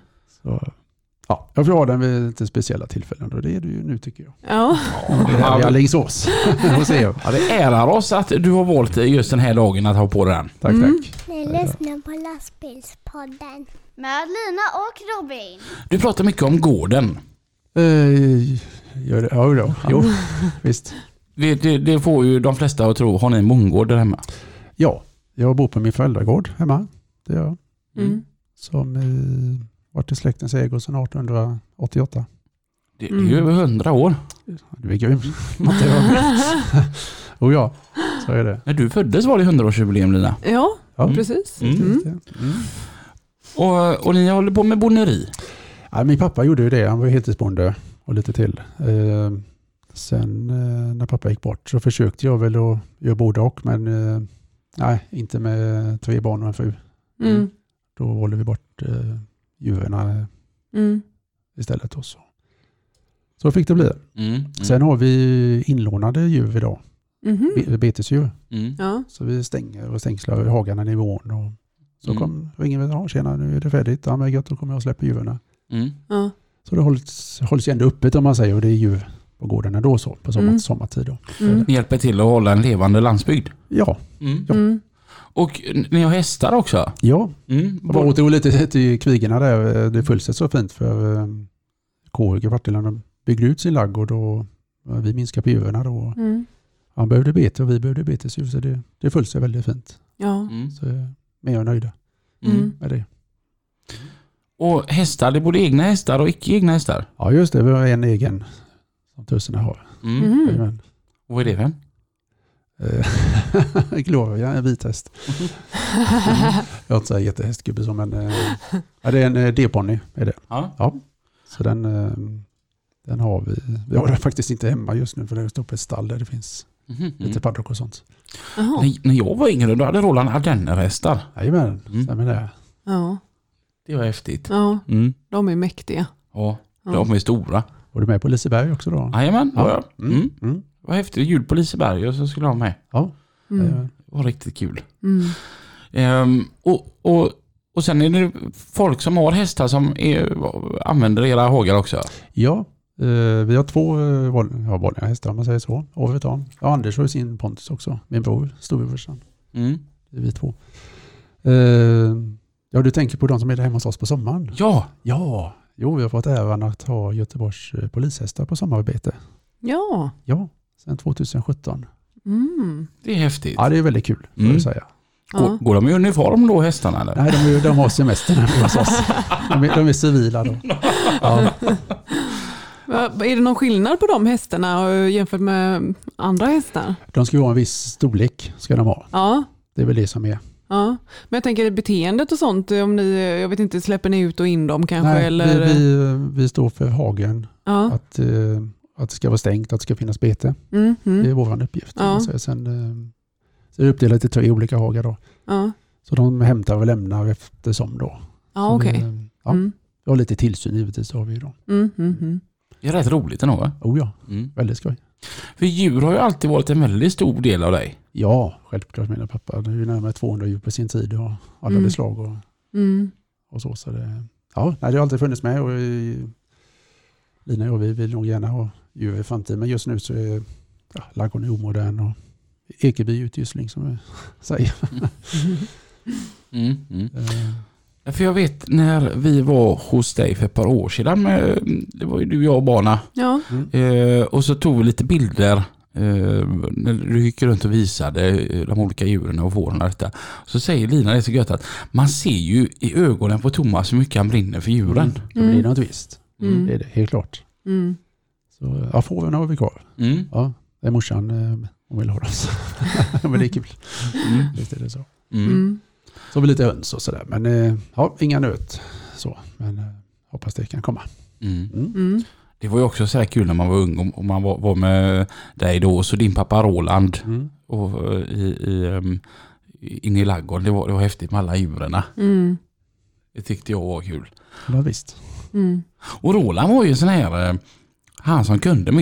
[SPEAKER 3] Ja, jag får ha den vid lite speciella tillfällen och det är det ju nu tycker jag.
[SPEAKER 2] Ja.
[SPEAKER 1] Ja, det-
[SPEAKER 3] Alingsås. Får se.
[SPEAKER 1] Ja, det ärar oss att du har valt just den här dagen att ha på den.
[SPEAKER 3] Tack,
[SPEAKER 2] Mm.
[SPEAKER 3] tack.
[SPEAKER 4] Ni lyssnar på lastbilspodden.
[SPEAKER 5] Med Lina och Robin.
[SPEAKER 1] Du pratar mycket om gården.
[SPEAKER 3] Eh, gör det? Ja, då. Jo, visst.
[SPEAKER 1] Det, det, det får ju de flesta att tro. Har ni en bondgård där hemma?
[SPEAKER 3] Ja, jag bor på min föräldragård hemma. Det gör jag.
[SPEAKER 2] Mm.
[SPEAKER 3] Som eh, varit i släktens ägo sedan 1888.
[SPEAKER 1] Det, det är ju över hundra år.
[SPEAKER 3] Du är grym. [laughs] Oh ja, så är det.
[SPEAKER 1] När du föddes var det 100-årsjubileum Lina.
[SPEAKER 2] Ja,
[SPEAKER 3] Ja.
[SPEAKER 2] precis.
[SPEAKER 1] Mm.
[SPEAKER 2] Mm.
[SPEAKER 3] Mm.
[SPEAKER 1] Och, och ni håller på med bonneri.
[SPEAKER 3] Ja, min pappa gjorde ju det. Han var heltidsbonde och lite till. Eh, sen eh, när pappa gick bort så försökte jag väl att göra både och. Men eh, nej, inte med tre barn och en fru.
[SPEAKER 2] Mm.
[SPEAKER 3] Då valde vi bort eh, djuren
[SPEAKER 2] Mm.
[SPEAKER 3] istället. Och så. så fick det bli.
[SPEAKER 1] Mm.
[SPEAKER 3] Sen har vi inlånade djur idag.
[SPEAKER 2] Mhm.
[SPEAKER 3] Be- betesdjur.
[SPEAKER 1] Mm.
[SPEAKER 2] Ja.
[SPEAKER 3] Så vi stänger och stängslar i hagarna i nivån. Och så
[SPEAKER 1] Mm.
[SPEAKER 3] kom, ringer vi, ja tjena nu är det färdigt. Ja men gött, då kommer jag och släpper djuren.
[SPEAKER 1] Mm.
[SPEAKER 2] Ja.
[SPEAKER 3] Så det hålls, hålls ju ändå öppet om man säger och det är djur på gården ändå så på sommar,
[SPEAKER 2] Mm.
[SPEAKER 3] sommartid. Då.
[SPEAKER 2] Mm.
[SPEAKER 1] Ni hjälper till att hålla en levande landsbygd.
[SPEAKER 3] Ja,
[SPEAKER 1] Mm.
[SPEAKER 3] Ja.
[SPEAKER 2] Mm.
[SPEAKER 1] Och ni har hästar också?
[SPEAKER 3] ja.
[SPEAKER 1] Mm.
[SPEAKER 3] Jag var åt lite till kvigorna där. Det föll sig så fint för eh, Kåhöge Partille de byggde ut sin laggård och eh, vi minskade på djuren då.
[SPEAKER 2] Mm.
[SPEAKER 3] Han behövde bete och vi behövde betesdjur så det, det föll sig väldigt fint.
[SPEAKER 2] Ja.
[SPEAKER 1] Mm.
[SPEAKER 3] Så eh, men jag är nöjd
[SPEAKER 2] Mm.
[SPEAKER 3] med det.
[SPEAKER 1] Och hästar, det är både egna hästar och icke egna hästar?
[SPEAKER 3] Ja just det, vi har en egen som tusserna har.
[SPEAKER 1] Mm.
[SPEAKER 2] Mm.
[SPEAKER 1] Och vad är det för en?
[SPEAKER 3] Eh, [laughs] Gloria, en vit häst. [laughs] Jag är inte så jättehästgubbe så men eh, ja, det är en eh, D-ponny. Är det.
[SPEAKER 1] Ja.
[SPEAKER 3] Så den, den har vi. Vi har den faktiskt inte hemma just nu för det står på ett stall där det finns
[SPEAKER 1] Mhm.
[SPEAKER 3] lite paddock och sånt.
[SPEAKER 1] När, när jag var yngre då hade Roland ardennerhästar.
[SPEAKER 3] Jajamän,
[SPEAKER 1] Mm.
[SPEAKER 3] stämmer det.
[SPEAKER 2] Ja.
[SPEAKER 1] Det var häftigt.
[SPEAKER 2] ja,
[SPEAKER 1] Mm.
[SPEAKER 2] de är mäktiga.
[SPEAKER 1] Ja,
[SPEAKER 2] Ja.
[SPEAKER 1] de är stora.
[SPEAKER 3] Var du med på Liseberg också då?
[SPEAKER 1] Jajamän, det var jag. Vad häftigt. Jul på Liseberg och så skulle jag med.
[SPEAKER 3] Ja,
[SPEAKER 2] Mm.
[SPEAKER 3] jajamän.
[SPEAKER 1] Det var riktigt kul.
[SPEAKER 2] Mm.
[SPEAKER 1] Ehm, och, och, och sen är det folk som har hästar som är, använder era hågar också.
[SPEAKER 3] ja eh, vi har två eh, val- ja, vanliga hästar om man säger så. Året om. Ja, Anders har sin Pontus också. Min bror, storebrorsan.
[SPEAKER 1] Mm.
[SPEAKER 3] Det är vi två. Eh, ja, du tänker på de som är där hemma hos oss på sommaren?
[SPEAKER 1] Ja,
[SPEAKER 3] Ja, jo, vi har fått äran att ha Göteborgs eh, polishästar på sommararbete.
[SPEAKER 2] Ja.
[SPEAKER 3] Ja, sedan 2017.
[SPEAKER 2] Mm.
[SPEAKER 1] det är häftigt.
[SPEAKER 3] Ja, det är väldigt kul, får
[SPEAKER 1] Mm.
[SPEAKER 3] jag säga.
[SPEAKER 1] Går,
[SPEAKER 2] Ja.
[SPEAKER 1] går de i uniform då hästarna eller?
[SPEAKER 3] Nej, de, är, de har semester hos oss. [laughs] De är, de är civila då. Ja,
[SPEAKER 2] Är det någon skillnad på de hästarna jämfört med andra hästar?
[SPEAKER 3] de ska ju ha en viss storlek, ska de ha.
[SPEAKER 2] Ja.
[SPEAKER 3] Det är väl det som är.
[SPEAKER 2] Ja, men jag tänker beteendet och sånt, om ni, jag vet inte, släpper ni ut och in dem kanske?
[SPEAKER 3] Nej,
[SPEAKER 2] eller?
[SPEAKER 3] vi, vi, vi står för hagen,
[SPEAKER 2] ja.
[SPEAKER 3] att, eh, att det ska vara stängt, att det ska finnas bete.
[SPEAKER 2] Mm,
[SPEAKER 3] Det är
[SPEAKER 2] mm,
[SPEAKER 3] vår uppgift.
[SPEAKER 2] Ja.
[SPEAKER 3] Så sen, eh, så är det uppdelat i tre olika hagar då.
[SPEAKER 2] ja.
[SPEAKER 3] Så de hämtar och lämnar eftersom då.
[SPEAKER 2] ja okej.
[SPEAKER 3] det- Ja,
[SPEAKER 2] Mm,
[SPEAKER 3] Vi har lite tillsyn givetvis har vi då.
[SPEAKER 2] mm, mm, mm.
[SPEAKER 1] Det är rätt roligt ändå va?
[SPEAKER 3] Oh ja,
[SPEAKER 1] Mm.
[SPEAKER 3] väldigt skoj.
[SPEAKER 1] För djur har ju alltid varit en väldigt stor del av dig.
[SPEAKER 3] Ja, självklart mina pappa. Det är ju närmare 200 djur på sin tid och alla
[SPEAKER 2] Mm.
[SPEAKER 3] dess slag och,
[SPEAKER 2] Mm.
[SPEAKER 3] och så. så det, ja, det har alltid funnits med och Lina och jag vi vill nog gärna ha djur i framtiden. Men just nu så är ja, ladugården omodern och Ekeby utgissling som vi [laughs] säger.
[SPEAKER 1] Mm. Mm.
[SPEAKER 3] Eh,
[SPEAKER 1] Ja, För jag vet när vi var hos dig för ett par år sedan, med, det var ju du, jag och barna.
[SPEAKER 2] Ja,
[SPEAKER 1] Eh, och så tog vi lite bilder eh, när du gick runt och visade eh, de olika djuren och fåren och detta. Så säger Lina det är så gött att man ser ju i ögonen på Thomas hur mycket han brinner för djuren.
[SPEAKER 3] Mm. Då blir det något visst.
[SPEAKER 2] Mm.
[SPEAKER 3] Det är det, helt klart.
[SPEAKER 2] mm.
[SPEAKER 3] Så, ja, fåren har vi kvar.
[SPEAKER 1] Mm.
[SPEAKER 3] Ja, det är morsan eh, hon vill ha dem. [laughs] Men det är kul.
[SPEAKER 1] Mm.
[SPEAKER 3] Visst är det så.
[SPEAKER 1] Mm.
[SPEAKER 2] Mm.
[SPEAKER 3] Så har vi lite höns och sådär. Men eh, ja, inga nöt. Så, men eh, hoppas det kan komma.
[SPEAKER 1] Mm.
[SPEAKER 3] Mm.
[SPEAKER 2] Mm.
[SPEAKER 1] Det var ju också så här kul när man var ung och- man var, var med dig då och så din pappa Roland
[SPEAKER 3] Mm.
[SPEAKER 1] och, i, i, um, inne i ladugården. Det var, det var häftigt med alla djuren.
[SPEAKER 2] Mm.
[SPEAKER 1] Det tyckte jag var kul.
[SPEAKER 3] Ja, visst.
[SPEAKER 2] Mm.
[SPEAKER 1] Och Roland var ju sån här, eh, han som kunde.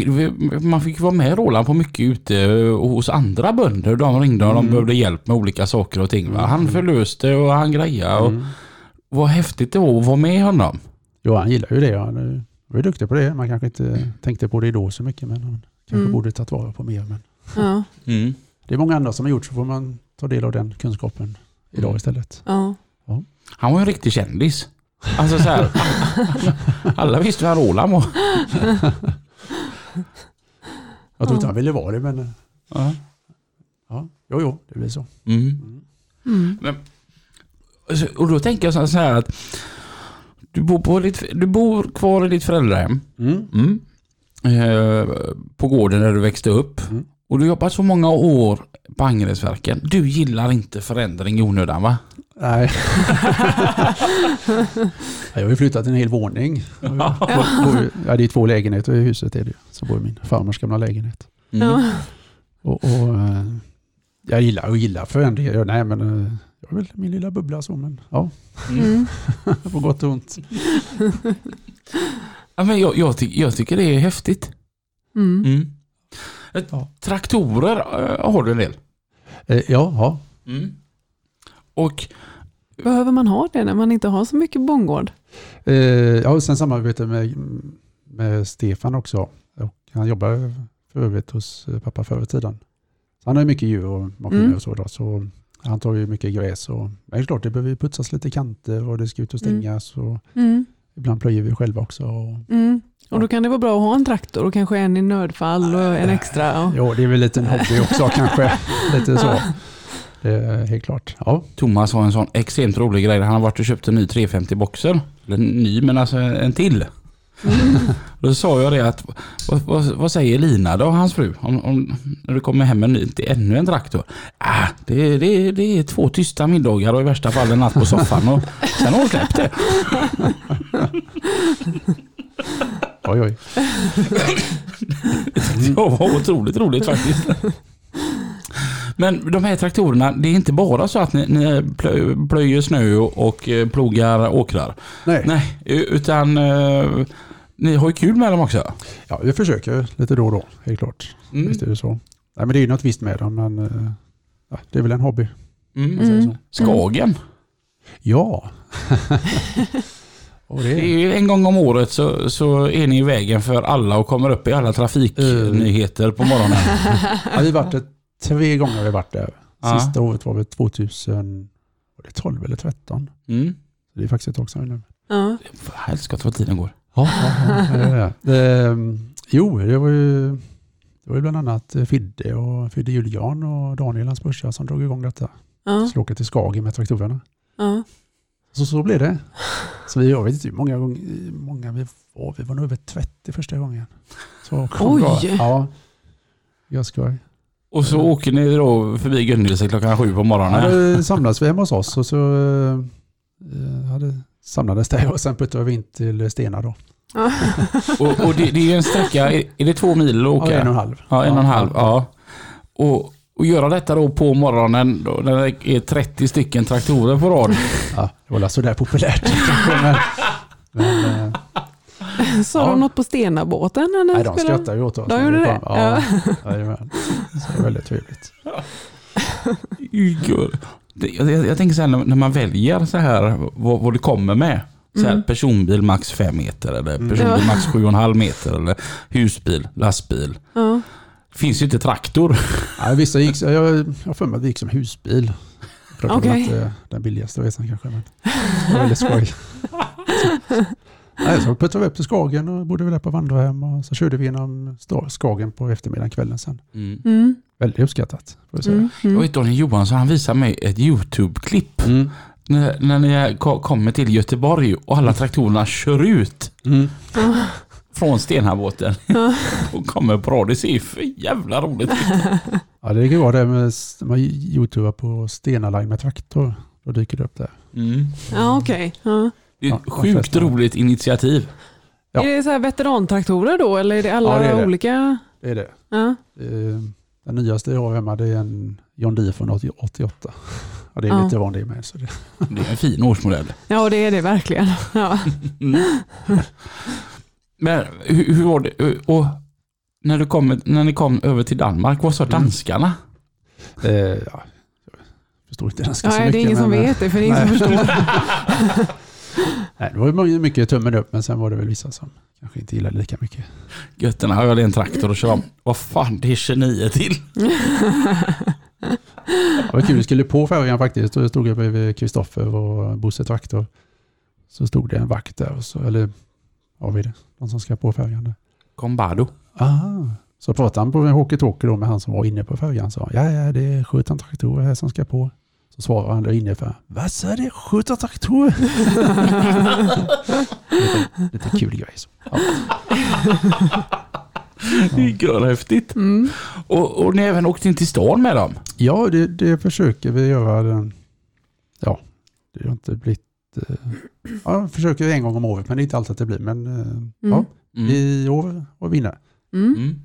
[SPEAKER 1] Man fick vara med Roland på mycket ute eh, hos andra bönder. De ringde och de
[SPEAKER 3] Mm.
[SPEAKER 1] behövde hjälp med olika saker och ting. Va? Han
[SPEAKER 3] Mm.
[SPEAKER 1] förlöste och han grejade. Och
[SPEAKER 3] Mm.
[SPEAKER 1] vad häftigt det var att vara med honom.
[SPEAKER 3] Jo, han gillar ju det. Han är- var ju duktig på det. Man kanske inte tänkte på det då så mycket. Men han kanske
[SPEAKER 2] Mm.
[SPEAKER 3] borde tagit vara på mer. Men
[SPEAKER 2] Ja,
[SPEAKER 3] det är många andra som har gjort så får man ta del av den kunskapen idag
[SPEAKER 1] Mm.
[SPEAKER 3] istället.
[SPEAKER 2] ja.
[SPEAKER 1] Han var ju en riktig kändis. Alltså så här, alla visste vem Roland var.
[SPEAKER 3] Jag tror inte han ville vara det men eh,
[SPEAKER 1] Ja.
[SPEAKER 3] ja, jo, jo, det blir så.
[SPEAKER 1] Mm.
[SPEAKER 2] Mm.
[SPEAKER 1] Alltså, Och då tänker jag så här att du bor, på ditt, du bor kvar i ditt föräldrahem.
[SPEAKER 3] Mm.
[SPEAKER 1] Mm. Eh, på gården där du växte upp.
[SPEAKER 3] Mm.
[SPEAKER 1] Och du har jobbat så många år på Angeredsverken. Du gillar inte förändring i onödan va?
[SPEAKER 3] Nej. [laughs] jag har ju flyttat en hel våning. Ja, det är två lägenheter i huset. Är det. Så bor i min farmors gamla lägenhet.
[SPEAKER 1] Mm.
[SPEAKER 3] Och, och, eh, jag gillar och gillar förändringar. Ja, Nej, men eh, jag är väl min lilla bubbla så. Men ja,
[SPEAKER 2] Mm. [laughs]
[SPEAKER 3] på gott och ont.
[SPEAKER 1] Ja, men jag, jag, ty, jag tycker det är häftigt.
[SPEAKER 2] Mm.
[SPEAKER 1] Mm.
[SPEAKER 3] Ja.
[SPEAKER 1] Traktorer eh, har du en del.
[SPEAKER 3] Ja, ja.
[SPEAKER 1] Mm. Och
[SPEAKER 2] Behöver man ha det när man inte har så mycket bondgård?
[SPEAKER 3] Eh, ja, och sen samarbete med, med Stefan också. Och han jobbar för övrigt hos eh, pappa förr i tiden. Så han har mycket djur och maskiner
[SPEAKER 2] Mm.
[SPEAKER 3] och så. Då, så han tar ju mycket gräs. Och, men det är klart, det behöver putsas lite kanter och det ska ut och
[SPEAKER 2] Mm.
[SPEAKER 3] stängas. Och
[SPEAKER 2] Mm.
[SPEAKER 3] ibland plöjer vi själva också. Och,
[SPEAKER 2] Mm. Och då kan det vara bra att ha en traktor och kanske en i nödfall och en extra. Och...
[SPEAKER 3] jo, det är väl lite en hobby också kanske. [laughs] Lite så. Det är helt klart. Ja,
[SPEAKER 1] Thomas har en sån extremt rolig grej. Han har varit och köpt en ny 350 boxer. Eller ny men alltså en till. [laughs] Då sa jag det att, vad, vad, vad säger Lina då, hans fru, om, om, när det kommer hem en ny, till ännu en traktor? Ah, det, det, det är två tysta middagar och i värsta fall en natt på soffan och sen har hon släppt det. [laughs]
[SPEAKER 3] oj oj.
[SPEAKER 1] Det var otroligt roligt faktiskt. Men de här traktorerna, det är inte bara så att ni, ni plö- plöjer snö och, eh, plogar åkrar.
[SPEAKER 3] Nej,
[SPEAKER 1] Nej, utan eh, ni har ju kul med dem också.
[SPEAKER 3] ja, vi försöker lite då och då, helt klart.
[SPEAKER 1] Mm.
[SPEAKER 3] Visst är det så. Nej, men det är ju något visst med dem, men eh, ja, det är väl en hobby.
[SPEAKER 1] Mm.
[SPEAKER 2] Mm.
[SPEAKER 3] så.
[SPEAKER 1] Skagen.
[SPEAKER 3] Ja. [laughs] det
[SPEAKER 1] Det är
[SPEAKER 3] är,
[SPEAKER 1] ju en gång om året så, så är ni i vägen för alla och kommer upp i alla trafiknyheter på morgonen. [laughs]
[SPEAKER 3] ja, vi har varit där tre gånger har vi varit där.
[SPEAKER 1] Ja.
[SPEAKER 3] Sista året var väl 2000, var det 12 eller 13.
[SPEAKER 1] Mm.
[SPEAKER 3] Så det är faktiskt ett tag sedan nu.
[SPEAKER 2] Ja.
[SPEAKER 1] Helskotta vad tiden går.
[SPEAKER 3] Ja, ja, ja, ja, ja. Ehm, jo, det var ju det var ju bland annat Fidde och Fidde Julian och Daniel hans brorsa som drog igång detta.
[SPEAKER 2] Ja.
[SPEAKER 3] Skulle åka till Skagen med traktorerna.
[SPEAKER 2] Ja.
[SPEAKER 3] Så så blev det. Så vi, jag vet inte hur många gånger, många vi var, vi var nog över 30 första gången. Så kom
[SPEAKER 2] Oj!
[SPEAKER 3] det- Ja, jag skoj.
[SPEAKER 1] Och så åker ni då förbi Gunnelse klockan sju på morgonen.
[SPEAKER 3] Ja, samlades vi hemma hos oss och så eh, hade, samlades det och sen puttade vi in till Stena då.
[SPEAKER 1] Och, och det, det är ju en sträcka, är, är det två mil att åka?
[SPEAKER 3] Ja, en och en halv.
[SPEAKER 1] Ja, en och en halv. Ja. Och, och göra detta då på morgonen då, när det är 30 stycken traktorer på rad.
[SPEAKER 3] Ja, det var väl sådär populärt. Men, [laughs] men, eh, [laughs]
[SPEAKER 2] Sa
[SPEAKER 3] Ja.
[SPEAKER 2] de något på Stenabåten?
[SPEAKER 3] nej, de
[SPEAKER 2] spelade?
[SPEAKER 3] skrattade åt oss.
[SPEAKER 2] De gjorde det?
[SPEAKER 3] Ja, jajamän. Så det var väldigt trevligt. [laughs]
[SPEAKER 1] Jag, jag, jag tänker så här när, man väljer så här vad, vad det kommer med. Så här,
[SPEAKER 2] Mm.
[SPEAKER 1] Personbil max 5 meter eller
[SPEAKER 3] Mm.
[SPEAKER 1] personbil
[SPEAKER 2] Ja.
[SPEAKER 1] max 7,5 meter eller husbil, lastbil.
[SPEAKER 2] Ja.
[SPEAKER 1] Det finns ju inte traktor. [laughs]
[SPEAKER 3] Ja, vissa gick, jag, jag har för mig att det gick som husbil.
[SPEAKER 2] Okej.
[SPEAKER 3] inte den billigaste resan kanske. Men det var väldigt skoj. Så, nej, så puttade vi upp till Skagen och bodde vi där på vandrarhem och så körde vi genom Skagen på eftermiddagen kvällen sen.
[SPEAKER 2] Mm.
[SPEAKER 3] Väldigt uppskattat. Får jag säga.
[SPEAKER 2] Mm.
[SPEAKER 1] Jag
[SPEAKER 2] Mm.
[SPEAKER 1] vet Daniel Johansson, han visade mig ett YouTube-klipp.
[SPEAKER 3] Mm.
[SPEAKER 1] När, när ni ko- kommer till Göteborg och alla traktorerna kör ut
[SPEAKER 3] Mm.
[SPEAKER 1] Från Stenhabåten [laughs] och kommer på rad. Det ser ju för jävla roligt ut. [laughs]
[SPEAKER 3] Ja, det kan vara det med man youtubar på Stena Line med traktor. Då dyker det upp där.
[SPEAKER 1] Mm.
[SPEAKER 2] Ja, okej. Ja.
[SPEAKER 1] Det är ett sjukt roligt initiativ.
[SPEAKER 3] Ja.
[SPEAKER 2] Är det så här veterantraktorer då eller är det alla
[SPEAKER 3] Ja, det är det.
[SPEAKER 2] olika?
[SPEAKER 3] Det är det.
[SPEAKER 2] Ja.
[SPEAKER 3] Eh, Den nyaste jag har hemma det är en John Deere från 88. Ja, det är
[SPEAKER 2] Ja.
[SPEAKER 3] lite van det är med. Så det.
[SPEAKER 1] Det är en fin årsmodell.
[SPEAKER 2] ja, det är det verkligen. Ja. [laughs]
[SPEAKER 1] Mm. Men hur, hur var det? Och när, du kom, när ni kom över till Danmark, vad sa
[SPEAKER 3] Mm.
[SPEAKER 1] danskarna?
[SPEAKER 3] Eh, ja, jag förstår inte ganska så
[SPEAKER 2] Ja,
[SPEAKER 3] mycket.
[SPEAKER 2] det är ingen som
[SPEAKER 3] men, eh,
[SPEAKER 2] vet det, för det är ingen som
[SPEAKER 3] nej.
[SPEAKER 2] förstår. [laughs] [laughs]
[SPEAKER 3] Nej, det var ju mycket tummen upp men sen var det väl vissa som kanske inte gillade lika mycket.
[SPEAKER 1] Götterna har väl en traktor och kör om. Vad fan, det är 29 till.
[SPEAKER 3] Det var kul, vi skulle på färjan faktiskt. Då stod jag bredvid Kristoffer och Bosse Traktor. Så stod det en vakt där, och så, eller vad var det? De som ska på färjan där.
[SPEAKER 1] Combado.
[SPEAKER 3] Aha. Så pratade han på walkie-talkie då med han som var inne på färjan. Sa ja, ja, det är 17 traktorer här som ska på. Så svarade han där inne för vad sa det? 17 traktorer? lite, [laughs] lite kul grej. Så. Ja.
[SPEAKER 1] Det är görhäftigt.
[SPEAKER 2] Mm.
[SPEAKER 1] Och, och ni har även åkt in till stan med dem.
[SPEAKER 3] Ja, det, det försöker vi göra. Den, ja, det har inte blivit... Eh, ja, försöker en gång om året, men det är inte alltid att det blir. Men eh, ja,
[SPEAKER 1] Mm.
[SPEAKER 3] i år var vi inne.
[SPEAKER 2] Mm.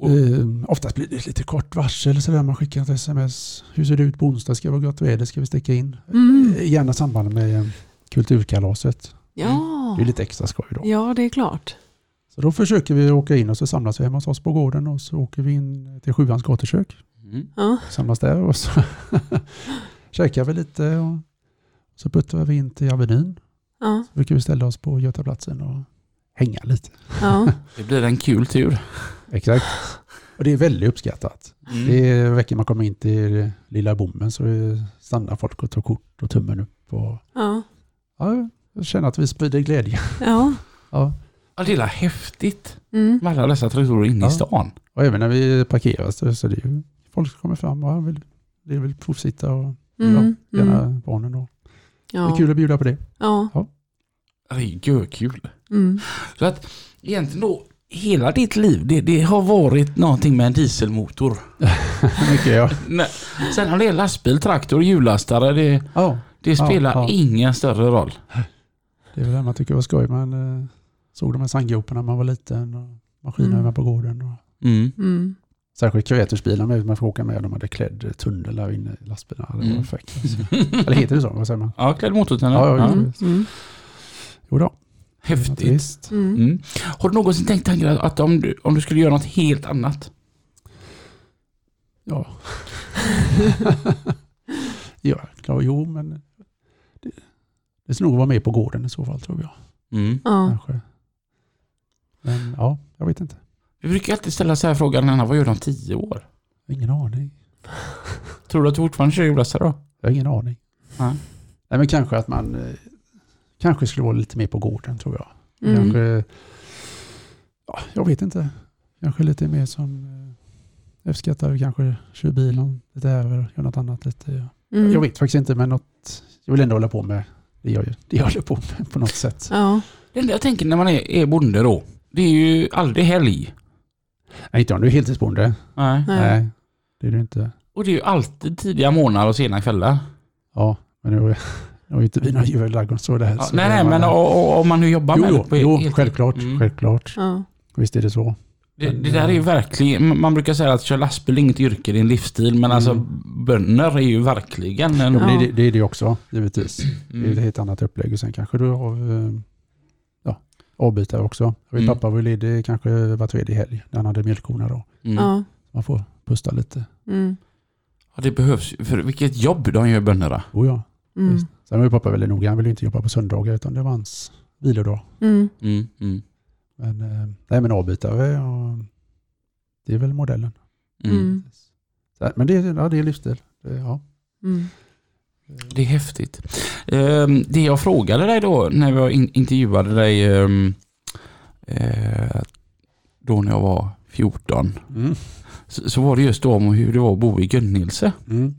[SPEAKER 1] Och,
[SPEAKER 3] Eh, oftast blir det lite kort varsel, så där man skickar ett sms. Hur ser det ut på onsdag? Ska det vara gott väder? Ska vi sticka in?
[SPEAKER 2] Mm.
[SPEAKER 3] Eh, Gärna samband med eh, kulturkalaset.
[SPEAKER 2] Ja.
[SPEAKER 3] Det är lite extra skoj då.
[SPEAKER 2] ja, det är klart.
[SPEAKER 3] Så då försöker vi åka in och så samlas vi hemma hos oss på gården och så åker vi in till Sjuans gatukök.
[SPEAKER 1] mm.
[SPEAKER 2] Ja.
[SPEAKER 3] Samlas där och så [laughs] käkar vi lite och så puttar vi in till Avenyn.
[SPEAKER 2] Ja.
[SPEAKER 3] Så brukar vi ställa oss på Götaplatsen och hänga lite.
[SPEAKER 2] Ja. [laughs]
[SPEAKER 1] Det blir en kul tur.
[SPEAKER 3] Exakt. Och det är väldigt uppskattat.
[SPEAKER 1] Mm.
[SPEAKER 3] Det är veckan man kommer in till Lilla Bommen så stannar folk och tar kort och tummen upp. Och,
[SPEAKER 2] Ja.
[SPEAKER 3] ja, jag känner att vi sprider glädje.
[SPEAKER 2] Ja. [laughs]
[SPEAKER 3] Ja.
[SPEAKER 1] Ja, det är häftigt
[SPEAKER 2] Mm.
[SPEAKER 1] med alla dessa traktorer inne
[SPEAKER 3] Ja.
[SPEAKER 1] i stan.
[SPEAKER 3] Och även när vi parkerar så, så det är ju folk som kommer fram och vill, det är väl provsitta och
[SPEAKER 2] Mm.
[SPEAKER 3] ja, gärna
[SPEAKER 2] Mm.
[SPEAKER 3] barnen. Och, Det
[SPEAKER 2] Ja.
[SPEAKER 3] är kul att bjuda på det.
[SPEAKER 2] Ja.
[SPEAKER 1] Det är görkul.
[SPEAKER 2] Mm.
[SPEAKER 1] Så att egentligen då, hela ditt liv, det, det har varit någonting med en dieselmotor. [laughs]
[SPEAKER 3] Mycket ja.
[SPEAKER 1] Nej. Sen om det är lastbil, traktor, hjullastare, det,
[SPEAKER 3] ja.
[SPEAKER 1] det spelar
[SPEAKER 3] ja.
[SPEAKER 1] ingen större roll.
[SPEAKER 3] Det är väl det man tycker var skoj. Man eh, såg de här sandgroparna när man var liten och maskinerna
[SPEAKER 2] Mm.
[SPEAKER 3] på gården. Och,
[SPEAKER 1] Mm.
[SPEAKER 2] Mm.
[SPEAKER 3] särskilt kreatursbilarna med man får åka med. De hade klädd tunnel där inne i lastbilarna. Det var
[SPEAKER 1] Mm.
[SPEAKER 3] Alltså. Eller heter det så? Vad säger man?
[SPEAKER 1] Ja, klädd motortänder.
[SPEAKER 3] Ja, ja.
[SPEAKER 2] Mm. Mm.
[SPEAKER 3] Jo då.
[SPEAKER 1] Häftigt.
[SPEAKER 3] Visst.
[SPEAKER 2] Mm.
[SPEAKER 1] Mm. Har du någonsin tänkt tanken att- om du, om du skulle göra något helt annat?
[SPEAKER 3] Ja. [laughs] ja, klar, jo, men det, det ska nog vara med på gården i så fall tror jag.
[SPEAKER 1] Mm.
[SPEAKER 2] Ja.
[SPEAKER 3] Kanske. Men ja, jag vet inte.
[SPEAKER 1] Vi brukar alltid ställa så här frågan, Anna, vad gör du om tio år?
[SPEAKER 3] Ingen aning.
[SPEAKER 1] Tror du att du fortfarande kör hjullastare då?
[SPEAKER 3] Jag har ingen aning.
[SPEAKER 1] Ja.
[SPEAKER 3] Nej, men kanske att man eh, kanske skulle vara lite mer på gården tror jag.
[SPEAKER 2] Mm.
[SPEAKER 3] Kanske, ja, jag vet inte. Kanske lite mer som eh, F-skattare, kanske kör bilen lite över, gör något annat lite.
[SPEAKER 2] Mm.
[SPEAKER 3] Jag vet faktiskt inte, men något, jag vill ändå hålla på med det jag, det jag håller på med på något sätt.
[SPEAKER 2] Ja.
[SPEAKER 1] Det enda jag tänker när man är, är bonde då, det är ju aldrig helg.
[SPEAKER 3] Nej, inte om du är heltidsbonde.
[SPEAKER 1] Nej.
[SPEAKER 2] Nej.
[SPEAKER 3] Nej, det är du inte.
[SPEAKER 1] Och det är ju alltid tidiga morgnar och sena kvällar.
[SPEAKER 3] Ja, men nu har ju inte vi några djur i ladugården så det här.
[SPEAKER 1] Ja,
[SPEAKER 3] så
[SPEAKER 1] nej,
[SPEAKER 3] det
[SPEAKER 1] nej, men och, och, om man nu jobbar
[SPEAKER 3] Jo,
[SPEAKER 1] med
[SPEAKER 3] jo,
[SPEAKER 1] det på
[SPEAKER 3] jo
[SPEAKER 1] heltid.
[SPEAKER 3] självklart,
[SPEAKER 1] Mm.
[SPEAKER 3] självklart.
[SPEAKER 2] Ja.
[SPEAKER 3] Visst är det så.
[SPEAKER 1] Det, det där är ju verkligen, man brukar säga att köra lastbil är inget yrke, det är en livsstil. Men alltså
[SPEAKER 3] Mm.
[SPEAKER 1] bönder är ju verkligen en...
[SPEAKER 3] Ja, det, är det- det är det också, givetvis. Det är ett
[SPEAKER 1] Mm.
[SPEAKER 3] helt annat upplägg. Och sen kanske du har eh, ja, avbytare också. Vet,
[SPEAKER 1] Mm.
[SPEAKER 3] Pappa var ledig kanske var tredje helg när han hade mjölkkorna då.
[SPEAKER 1] Mm.
[SPEAKER 3] Man får pusta lite.
[SPEAKER 2] Mm.
[SPEAKER 1] Ja, det behövs ju. För vilket jobb de gör bönderna.
[SPEAKER 3] Oh ja.
[SPEAKER 2] Mm.
[SPEAKER 3] Sen var ju pappa väldigt noga. Han ville inte jobba på söndagar utan det var hans vilodag.
[SPEAKER 2] Mm.
[SPEAKER 1] Mm. Mm.
[SPEAKER 3] Men, eh, nej, men avbytare, och, det är väl modellen.
[SPEAKER 1] Mm.
[SPEAKER 2] Mm.
[SPEAKER 3] Så, men det, är- ja, det är livsstil. Det, ja.
[SPEAKER 2] Mm.
[SPEAKER 1] Det är häftigt. Ehm, det jag frågade dig då när jag in- intervjuade dig ehm, eh, då när jag var 14
[SPEAKER 3] Mm.
[SPEAKER 1] så, så var det just då om hur det var att bo i Gunnilse.
[SPEAKER 3] Mm.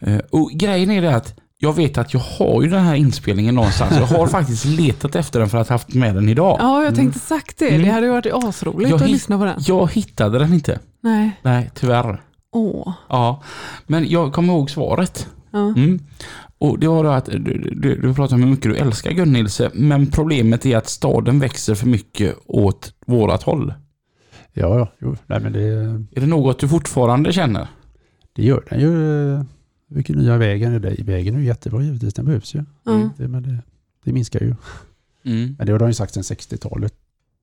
[SPEAKER 1] Eh, och grejen är det att jag vet att jag har ju den här inspelningen någonstans. Jag har [laughs] faktiskt letat efter den för att ha haft med den idag.
[SPEAKER 2] Ja, jag tänkte sagt det.
[SPEAKER 1] Mm.
[SPEAKER 2] Det hade ju varit asroligt
[SPEAKER 1] Jag
[SPEAKER 2] att lyssna på den.
[SPEAKER 1] Jag hittade den inte.
[SPEAKER 2] Nej.
[SPEAKER 1] Nej, tyvärr.
[SPEAKER 2] Åh.
[SPEAKER 1] Ja, men jag kommer ihåg svaret.
[SPEAKER 2] Ja.
[SPEAKER 1] Mm. Och det var då att du, du, du pratar om hur mycket du älskar Gunnilse, men problemet är att staden växer för mycket åt vårat håll.
[SPEAKER 3] Ja, ja. Jo. Nej, men det,
[SPEAKER 1] Är det något du fortfarande känner?
[SPEAKER 3] det gör den ju. Vilken nya vägen är det? Vägen är ju jättebra givetvis. Den behövs ju.
[SPEAKER 2] Ja.
[SPEAKER 3] Det, men det, det minskar ju.
[SPEAKER 1] Mm.
[SPEAKER 3] Men det har de ju sagt sedan 60-talet.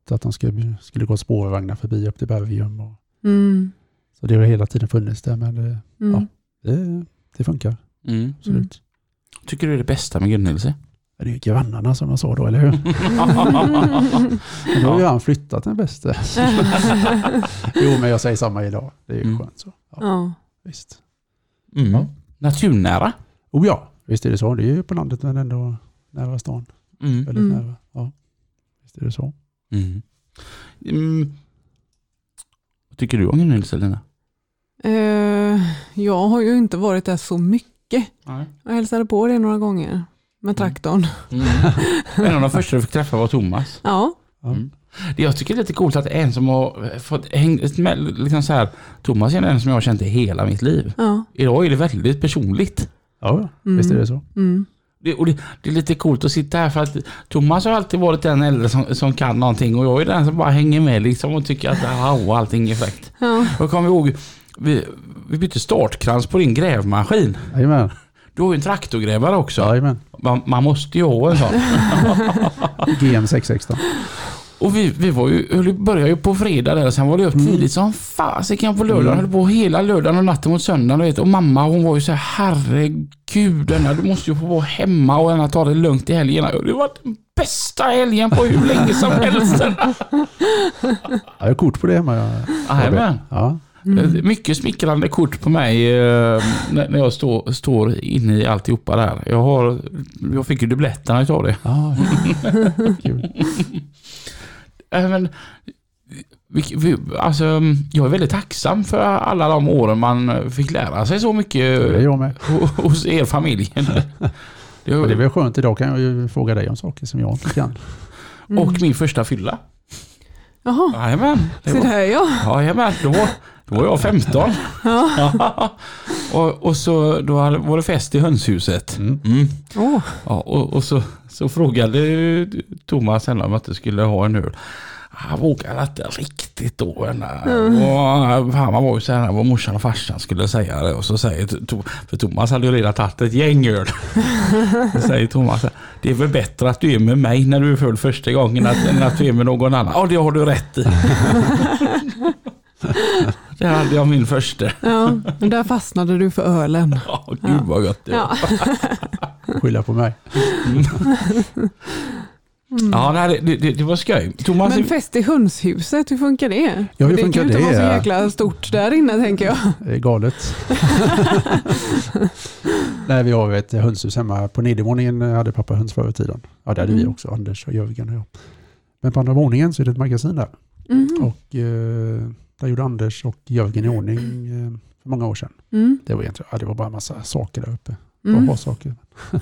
[SPEAKER 3] Att de skulle, skulle gå spårvagnar förbi upp till Bergium. Och,
[SPEAKER 2] Mm.
[SPEAKER 3] så det har hela tiden funnits där. Men det,
[SPEAKER 2] Mm.
[SPEAKER 3] det, det funkar.
[SPEAKER 1] Mm.
[SPEAKER 3] Absolut.
[SPEAKER 1] Tycker du är det bästa med Gunnilse?
[SPEAKER 3] Men Det är ju grannarna som de sa då, eller hur? [laughs] Men då har ju han flyttat den bästa. [laughs] jo, men jag säger samma idag. Det är ju
[SPEAKER 1] Mm.
[SPEAKER 3] skönt så. Ja,
[SPEAKER 2] Ja.
[SPEAKER 3] visst.
[SPEAKER 1] Mm.
[SPEAKER 3] Ja.
[SPEAKER 1] Naturnära?
[SPEAKER 3] Oh ja, visst är det så. Det är ju på landet men ändå nära stan.
[SPEAKER 1] Mm.
[SPEAKER 3] Väldigt
[SPEAKER 2] Mm.
[SPEAKER 3] nära. Ja, visst är det så.
[SPEAKER 1] Mm. Mm. Vad tycker du om Gunnilse Lina?
[SPEAKER 2] Eh, jag har ju inte varit där så mycket.
[SPEAKER 1] Nej.
[SPEAKER 2] Jag hälsade på det några gånger med traktorn.
[SPEAKER 1] Mm. en av de första du fick träffa var Thomas.
[SPEAKER 2] Ja.
[SPEAKER 3] Ja.
[SPEAKER 1] Mm. Det jag tycker är lite coolt att en som har fått hängt med, liksom så här, Thomas är en som jag har känt i hela mitt liv.
[SPEAKER 2] ja.
[SPEAKER 1] Idag är det väldigt personligt.
[SPEAKER 3] Ja,
[SPEAKER 2] Mm.
[SPEAKER 3] visst är det så.
[SPEAKER 2] Mm.
[SPEAKER 1] Det, och det, det är lite coolt att sitta här för att Thomas har alltid varit den äldre som, som kan någonting och jag är den som bara hänger med liksom och tycker att wow, allting är fräckt.
[SPEAKER 2] Ja.
[SPEAKER 1] Jag kommer ihåg, vi, vi bytte startkrans på din grävmaskin.
[SPEAKER 3] Jajamän.
[SPEAKER 1] Du har ju en traktorgrävare också.
[SPEAKER 3] Jajamän.
[SPEAKER 1] Man, man måste ju ha en sån. [laughs]
[SPEAKER 3] GM 616.
[SPEAKER 1] Och vi, vi var ju, började ju på fredag där och sen var det upp tidigt som fasiken på lördagen. Höll på hela lördagen och natten mot söndagen. Vet. Och mamma hon var ju så här, herregud Denna, du måste ju få vara hemma och ta det lugnt i helgerna. Och Det var den bästa helgen på hur länge som helst.
[SPEAKER 3] Ja, jag har kort på det hemma.
[SPEAKER 1] Jajamän.
[SPEAKER 3] ja.
[SPEAKER 1] Eh, Mycket smickrande kort på mig eh, när jag står, står inne i alltihopa där. Jag, har, jag fick ju dubbletterna utav det.
[SPEAKER 3] ja. [laughs]
[SPEAKER 1] Äh, men, alltså, jag är väldigt tacksam för alla de åren man fick lära sig så mycket
[SPEAKER 3] jag med.
[SPEAKER 1] ho- hos er familj. Det, [laughs]
[SPEAKER 3] det är väl skönt. Idag kan jag ju fråga dig om saker som jag inte kan.
[SPEAKER 2] Mm.
[SPEAKER 1] Och min första fylla.
[SPEAKER 2] Jaha,
[SPEAKER 1] Jajamän. det var-
[SPEAKER 2] där ja.
[SPEAKER 1] Jajamän, då, var- då var jag 15.
[SPEAKER 2] ja. [laughs]
[SPEAKER 1] och, och så då var det fest i hönshuset.
[SPEAKER 3] Mm.
[SPEAKER 1] Mm.
[SPEAKER 2] Åh.
[SPEAKER 1] Ja, och, och så, så frågade Thomas henne om att du skulle ha en öl. Han vågade inte riktigt då. Mm. Och, fan, man var ju så här vad morsan och farsan skulle säga det. Och så säger, för Thomas hade ju redan tagit ett gäng öl. [laughs] Så säger Thomas, det är väl bättre att du är med mig när du är full första gången än att du är med någon annan. Ja, det har du rätt i. [laughs] det hade jag min första.
[SPEAKER 2] Ja, men där fastnade du för ölen.
[SPEAKER 1] Ja, gud vad gött det var.
[SPEAKER 2] Ja. [laughs]
[SPEAKER 3] Skylla på mig.
[SPEAKER 1] Ja, nej, det, det, det var skoj. Thomas,
[SPEAKER 2] Men fest i hönshuset, hur funkar det?
[SPEAKER 3] Ja, hur
[SPEAKER 2] det
[SPEAKER 3] funkar
[SPEAKER 2] kan ju inte
[SPEAKER 3] det?
[SPEAKER 2] vara så jäkla stort där inne tänker jag. [laughs]
[SPEAKER 3] Det är galet. [laughs] Nej, vi har ett hönshus hemma. På nedervåningen hade pappa höns förr i tiden. Ja, det hade vi
[SPEAKER 2] Mm.
[SPEAKER 3] också, Anders och Jörgen och jag. Men på andra våningen så är det ett magasin där.
[SPEAKER 2] Mhm.
[SPEAKER 3] Och eh, där gjorde Anders och Jörgen i ordning eh, för många år sedan.
[SPEAKER 2] Mm.
[SPEAKER 3] Det var, egentligen, ja, det var bara en massa saker där uppe.
[SPEAKER 2] Mm.
[SPEAKER 3] Bara saker. [laughs]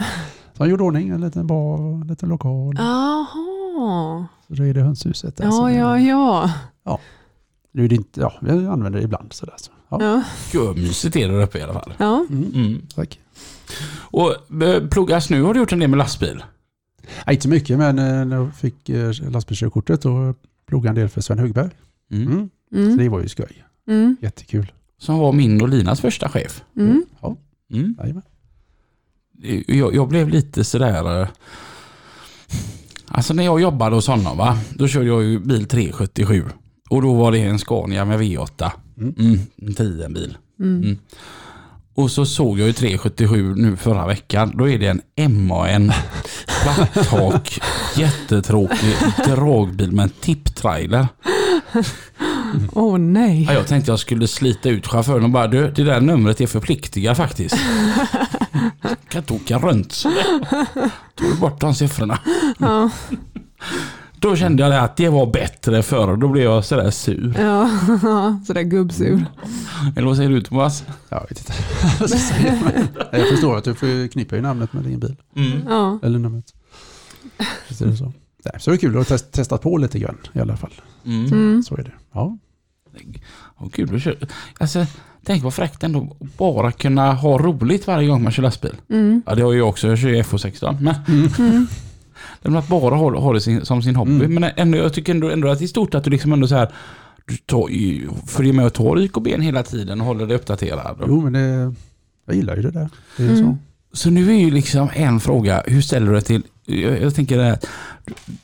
[SPEAKER 3] så han gjorde ordning en liten bar och en liten lokal.
[SPEAKER 2] Jaha.
[SPEAKER 3] Så då är det hönshuset där.
[SPEAKER 2] Ja,
[SPEAKER 3] som är-
[SPEAKER 2] ja, ja.
[SPEAKER 3] Nu är det inte, ja, vi använder det ibland sådär. Så. Ja.
[SPEAKER 2] Ja.
[SPEAKER 1] gud mysigt är det där uppe i alla fall.
[SPEAKER 2] ja.
[SPEAKER 3] Mm,
[SPEAKER 1] Mm.
[SPEAKER 3] tack.
[SPEAKER 1] Och eh, pluggas nu har du gjort en del med lastbil.
[SPEAKER 3] Nej, inte så mycket, men eh, när jag fick eh, lastbilskörkortet då pluggade jag en del för Sven Högberg.
[SPEAKER 1] Mm.
[SPEAKER 3] Mm. Så
[SPEAKER 2] Mm.
[SPEAKER 3] det var ju skoj.
[SPEAKER 2] Mm.
[SPEAKER 3] Jättekul.
[SPEAKER 1] Som var min och Linas första chef.
[SPEAKER 2] Mm.
[SPEAKER 3] Ja,
[SPEAKER 1] Mm. Jag, jag blev lite sådär... eh, Alltså när jag jobbade hos honom va, då körde jag ju bil 377. Och då var det en Scania med V8.
[SPEAKER 3] Mm.
[SPEAKER 1] Mm, en 10 bil.
[SPEAKER 2] Mm.
[SPEAKER 1] Mm. Och så såg jag ju 377 nu förra veckan. Då är det en MAN platttak, [laughs] jättetråkig dragbil med en tipptrailer.
[SPEAKER 2] Åh nej.
[SPEAKER 1] Ja, jag tänkte jag skulle slita ut chauffören och bara du, det där numret är förpliktiga faktiskt. [laughs] kan inte åka runt så Tog bort de siffrorna.
[SPEAKER 2] Ja.
[SPEAKER 1] Då kände jag att det var bättre förr. Då blev jag sådär sur.
[SPEAKER 2] Ja, [laughs] sådär gubbsur.
[SPEAKER 1] Eller vad säger du Thomas?
[SPEAKER 3] Jag vet inte [laughs] vad jag förstår att du förknippar ju namnet med din bil.
[SPEAKER 1] Mm.
[SPEAKER 2] Ja.
[SPEAKER 3] Eller numret. Visst är det så. Nej, så det är kul att test, testa på lite grann i alla fall.
[SPEAKER 1] Mm.
[SPEAKER 2] Mm.
[SPEAKER 3] Så är det. Ja,
[SPEAKER 1] Åh, kul att köra. Alltså, tänk vad fräckt ändå att bara kunna ha roligt varje gång man kör lastbil.
[SPEAKER 2] Mm.
[SPEAKER 1] Ja det har jag också, jag kör ju FH16. Men
[SPEAKER 2] Mm. [laughs]
[SPEAKER 1] det är att bara ha, ha det sin, som sin hobby.
[SPEAKER 3] Mm.
[SPEAKER 1] Men ändå, jag tycker ändå, ändå att det är stort att du liksom ändå så här du tar, ju- följer med och tar YKB hela tiden och håller dig uppdaterad.
[SPEAKER 3] jo men det, jag gillar ju det där. Det är
[SPEAKER 2] Mm.
[SPEAKER 3] så.
[SPEAKER 1] Så nu är ju liksom en fråga, hur ställer du dig till, jag, jag tänker det här,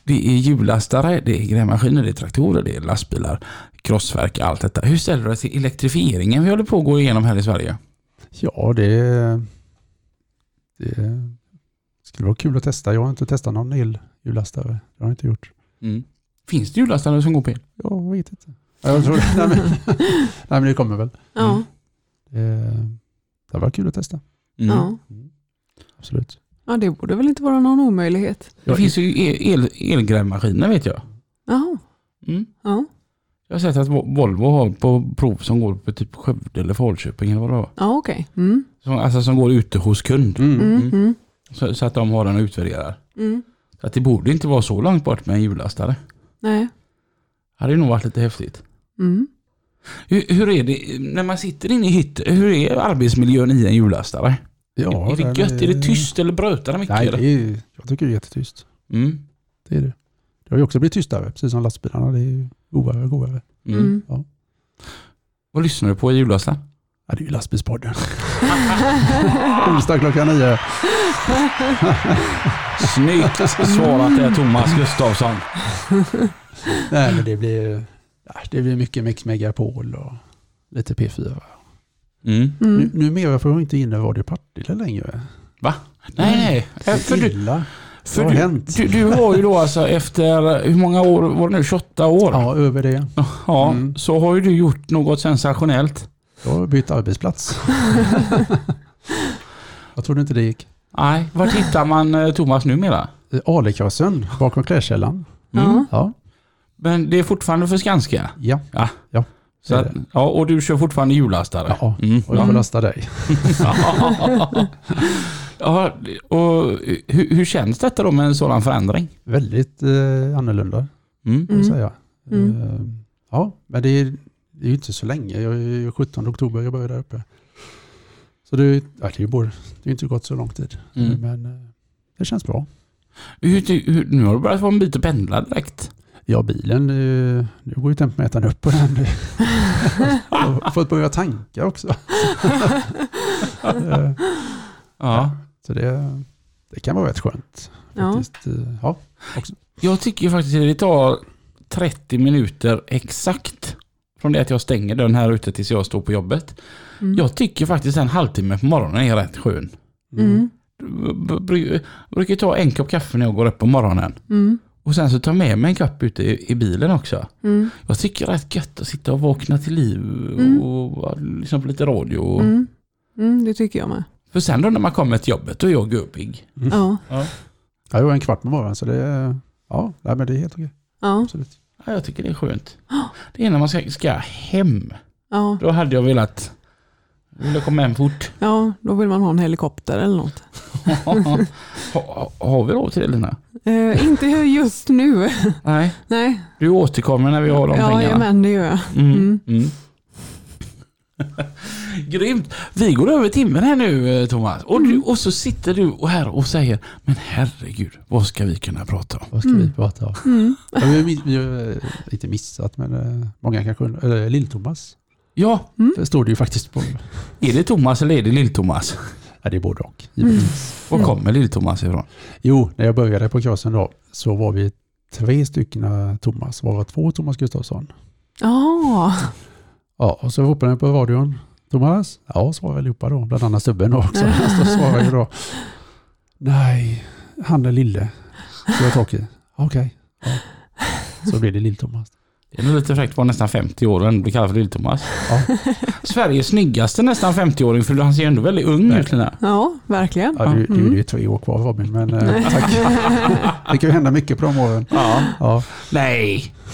[SPEAKER 1] det är hjullastare, det är grävmaskiner, det är traktorer, det är lastbilar, krossverk, allt detta. Hur ställer du dig till elektrifieringen vi håller på att gå igenom här i Sverige?
[SPEAKER 3] Ja, det, det skulle vara kul att testa. Jag har inte testat någon elhjullastare. Det har jag inte gjort.
[SPEAKER 1] Mm. Finns det hjullastare som går på el?
[SPEAKER 3] Jag vet inte. Jag tror, [laughs] nej, men, nej men det kommer väl.
[SPEAKER 2] Ja.
[SPEAKER 3] Det, det var kul att testa.
[SPEAKER 1] Mm.
[SPEAKER 2] Ja.
[SPEAKER 3] Absolut.
[SPEAKER 2] ja, det borde väl inte vara någon omöjlighet.
[SPEAKER 1] Det finns ju el, el, elgrävmaskiner vet jag.
[SPEAKER 2] Jaha.
[SPEAKER 1] Mm.
[SPEAKER 2] Ja.
[SPEAKER 1] Jag har sett att Vo- Volvo har på prov som går på typ Skövde eller Falköping eller vad det var.
[SPEAKER 2] Ja, okej. Mm.
[SPEAKER 1] Som, alltså som går ute hos kund.
[SPEAKER 3] Mm.
[SPEAKER 2] Mm.
[SPEAKER 1] Mm.
[SPEAKER 2] Mm.
[SPEAKER 1] Så, så att de har den och utvärderar.
[SPEAKER 2] Mm.
[SPEAKER 1] Så att det borde inte vara så långt bort med en hjullastare.
[SPEAKER 2] Nej.
[SPEAKER 1] hade ju nog varit lite häftigt.
[SPEAKER 2] Mm.
[SPEAKER 1] Hur, hur är det när man sitter inne i hytten? Hur är arbetsmiljön i en hjullastare?
[SPEAKER 3] Ja,
[SPEAKER 1] är det
[SPEAKER 3] den
[SPEAKER 1] gött? Är det tyst eller brötar det mycket?
[SPEAKER 3] Nej, det är, jag tycker det är jättetyst.
[SPEAKER 1] Mm.
[SPEAKER 3] Det är det. Det har ju också blivit tystare, precis som lastbilarna. Det är ju godare och godare.
[SPEAKER 1] Mm.
[SPEAKER 2] Mm.
[SPEAKER 1] Vad lyssnar du på i hjullastaren?
[SPEAKER 3] Ja, det är ju lastbilspodden. [laughs] Onsdag klockan nio.
[SPEAKER 1] Snyggt svarat där Thomas Gustafsson.
[SPEAKER 3] Nej, men det blir, ja, det blir mycket Mix Megapol och lite P4.
[SPEAKER 1] Mm.
[SPEAKER 3] Nu,
[SPEAKER 2] Mm.
[SPEAKER 3] numera får jag inte in Radio Partille längre.
[SPEAKER 1] Va? Nej, nej. Eh, För du,
[SPEAKER 3] Illa.
[SPEAKER 1] för
[SPEAKER 3] har
[SPEAKER 1] du,
[SPEAKER 3] hänt?
[SPEAKER 1] du, du har ju då alltså efter, hur många år var det nu? 28 år?
[SPEAKER 3] Ja, över det.
[SPEAKER 1] Ja,
[SPEAKER 3] Mm.
[SPEAKER 1] så har ju du gjort något sensationellt.
[SPEAKER 3] Jag har bytt arbetsplats. [laughs] jag trodde inte det gick.
[SPEAKER 1] Nej, var hittar man eh, Thomas numera?
[SPEAKER 3] Eh, Alekassen bakom klädkällan.
[SPEAKER 1] Mm.
[SPEAKER 2] Ja.
[SPEAKER 3] Ja,
[SPEAKER 1] Men det är fortfarande för Skanska?
[SPEAKER 3] ja.
[SPEAKER 1] Så
[SPEAKER 3] det är
[SPEAKER 1] att, ja, och du kör fortfarande hjullastare?
[SPEAKER 3] Ja,
[SPEAKER 1] Mm.
[SPEAKER 3] och jag får lasta dig. [laughs]
[SPEAKER 1] ja, och hur, hur känns detta då med en sådan förändring?
[SPEAKER 3] Väldigt eh, annorlunda,
[SPEAKER 1] Mm.
[SPEAKER 3] får jag
[SPEAKER 2] Mm.
[SPEAKER 3] säga.
[SPEAKER 2] Mm.
[SPEAKER 3] Eh, ja, men det är, det är ju inte så länge. Jag är ju 17 oktober jag började där uppe. Så det, ja, det är ju både, det är inte gått så lång tid.
[SPEAKER 1] Mm.
[SPEAKER 3] Men eh, det känns bra.
[SPEAKER 1] Hur, hur, nu har du börjat få en bit att pendla direkt.
[SPEAKER 3] Ja, bilen, nu går ju tempmätaren upp på den. Jag [laughs] har fått börja tanka också.
[SPEAKER 1] Ja.
[SPEAKER 3] Så det, det kan vara rätt skönt.
[SPEAKER 2] Ja.
[SPEAKER 3] Faktiskt. Eh, Ja.
[SPEAKER 1] Jag tycker faktiskt att det tar 30 minuter exakt från det att jag stänger dörren här ute tills jag står på jobbet.
[SPEAKER 2] Mm.
[SPEAKER 1] Jag tycker faktiskt en halvtimme på morgonen är rätt skön.
[SPEAKER 2] Mm.
[SPEAKER 1] Brukar ta en kopp kaffe när jag går upp på morgonen.
[SPEAKER 2] Mm.
[SPEAKER 1] Och sen så tar jag med mig en kopp ute i, i bilen också.
[SPEAKER 2] Mm.
[SPEAKER 1] Jag tycker det är rätt gött att sitta och vakna till liv och,
[SPEAKER 2] Mm.
[SPEAKER 1] och lyssna på lite radio. Och,
[SPEAKER 2] Mm. Mm, det tycker jag med.
[SPEAKER 1] För sen då när man kommer till jobbet, då är jag gubbig.
[SPEAKER 2] Ja,
[SPEAKER 3] Ja, jag var en kvart på morgonen så det är, ja, nej, men det är helt okej.
[SPEAKER 2] ja,
[SPEAKER 3] Absolut.
[SPEAKER 1] Ja, jag tycker det är skönt. Det är när man ska, ska hem.
[SPEAKER 2] ja,
[SPEAKER 1] Då hade jag velat vill jag komma hem fort.
[SPEAKER 2] ja, då vill man ha en helikopter eller något. [laughs]
[SPEAKER 1] ha, har vi råd till det Lina?
[SPEAKER 2] Eh, inte just nu.
[SPEAKER 1] Nej,
[SPEAKER 2] Nej,
[SPEAKER 1] du återkommer när vi har de
[SPEAKER 2] ja,
[SPEAKER 1] pengarna.
[SPEAKER 2] men det gör jag.
[SPEAKER 1] Mm.
[SPEAKER 2] Mm.
[SPEAKER 1] Mm. [laughs] Grymt! Vi går över timmen här nu eh, Thomas. Och, du, och så sitter du och här och säger Men herregud, vad ska vi kunna prata om?
[SPEAKER 3] Vad ska vi prata om?
[SPEAKER 2] Mm.
[SPEAKER 3] Ja, vi, har vi har inte missat, men eh, många kanske undrar. Eller Lill-Thomas.
[SPEAKER 1] Ja,
[SPEAKER 3] Det står det ju faktiskt på.
[SPEAKER 1] är det Thomas eller är det Lill-Thomas?
[SPEAKER 3] Ja, det är både och.
[SPEAKER 2] Mm.
[SPEAKER 3] givetvis.
[SPEAKER 1] Var kommer Lill-Thomas ifrån?
[SPEAKER 3] Jo, när jag började på kursen då så var vi tre stycken Thomas. Var det två Thomas Gustafsson?
[SPEAKER 2] Ja,
[SPEAKER 3] Ja, och så ropade jag på radion. Thomas? Ja, svarade allihopa då. Bland annat Stubben då också. [laughs] Så svarade jag då. Nej, han är lille. Så jag tråkig. Okej. Ja. Så blev det Lill-Thomas.
[SPEAKER 1] Det är nog lite fräckt att vara nästan 50 år och ändå bli kallad för Lill-Thomas.
[SPEAKER 3] Ja.
[SPEAKER 1] Sveriges snyggaste nästan 50-åring för han ser ändå väldigt ung ut Lina.
[SPEAKER 2] ja, verkligen.
[SPEAKER 3] Ja, du, du
[SPEAKER 2] Mm.
[SPEAKER 3] är ju tre år kvar Robin, men eh, tack. [laughs] Det kan ju hända mycket på de åren.
[SPEAKER 1] Ja.
[SPEAKER 3] Ja,
[SPEAKER 1] Nej. [laughs]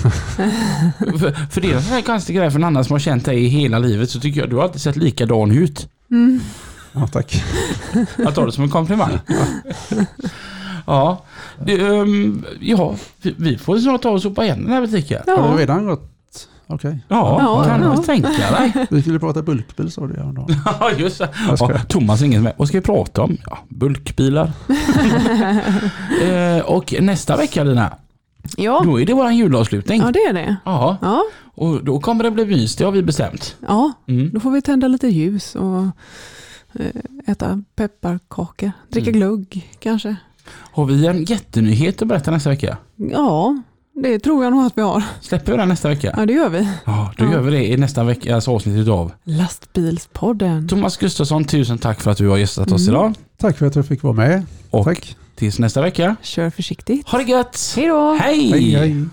[SPEAKER 1] för, för det är en sån här konstig grej för en annan som har känt dig i hela livet så tycker jag du har alltid sett likadan ut.
[SPEAKER 2] Mm.
[SPEAKER 3] ja tack.
[SPEAKER 1] Jag tar det som en komplimang. Ja, det, ehm, ja vi, vi får snart ta och sopa igen den här butiken.
[SPEAKER 3] Har
[SPEAKER 2] Ja,
[SPEAKER 3] du redan gått? Okej.
[SPEAKER 1] Ja,
[SPEAKER 2] Ja,
[SPEAKER 1] kan
[SPEAKER 2] ja.
[SPEAKER 1] du tänka dig. [laughs]
[SPEAKER 3] Vi skulle prata bulkbil sa du häromdagen. [laughs]
[SPEAKER 1] Ja, just det. Ja, Thomas är inget med. Vad ska vi prata om? Ja, bulkbilar. [laughs] eh, och nästa vecka Lina,
[SPEAKER 2] ja.
[SPEAKER 1] då är det våran julavslutning.
[SPEAKER 2] ja det är det.
[SPEAKER 1] Ja,
[SPEAKER 2] Ja,
[SPEAKER 1] och då kommer det bli mys, det har vi bestämt.
[SPEAKER 2] ja,
[SPEAKER 1] Mm.
[SPEAKER 2] då får vi tända lite ljus och eh, äta pepparkakor, dricka
[SPEAKER 1] Mm.
[SPEAKER 2] glögg kanske.
[SPEAKER 1] Har vi en jättenyhet att berätta nästa vecka?
[SPEAKER 2] Ja, det tror jag nog att vi har.
[SPEAKER 1] Släpper vi den nästa vecka?
[SPEAKER 2] Ja, det gör vi.
[SPEAKER 1] Ja, då
[SPEAKER 2] Ja.
[SPEAKER 1] gör vi det i nästa veckas avsnitt av
[SPEAKER 2] Lastbilspodden.
[SPEAKER 1] Thomas Gustafsson, tusen tack för att du har gästat oss
[SPEAKER 2] Mm.
[SPEAKER 1] idag.
[SPEAKER 3] Tack för att jag fick vara med.
[SPEAKER 1] Och
[SPEAKER 3] Tack.
[SPEAKER 1] tills nästa vecka,
[SPEAKER 2] Kör försiktigt.
[SPEAKER 1] ha det gött!
[SPEAKER 2] Hej då!
[SPEAKER 3] Hej, hej.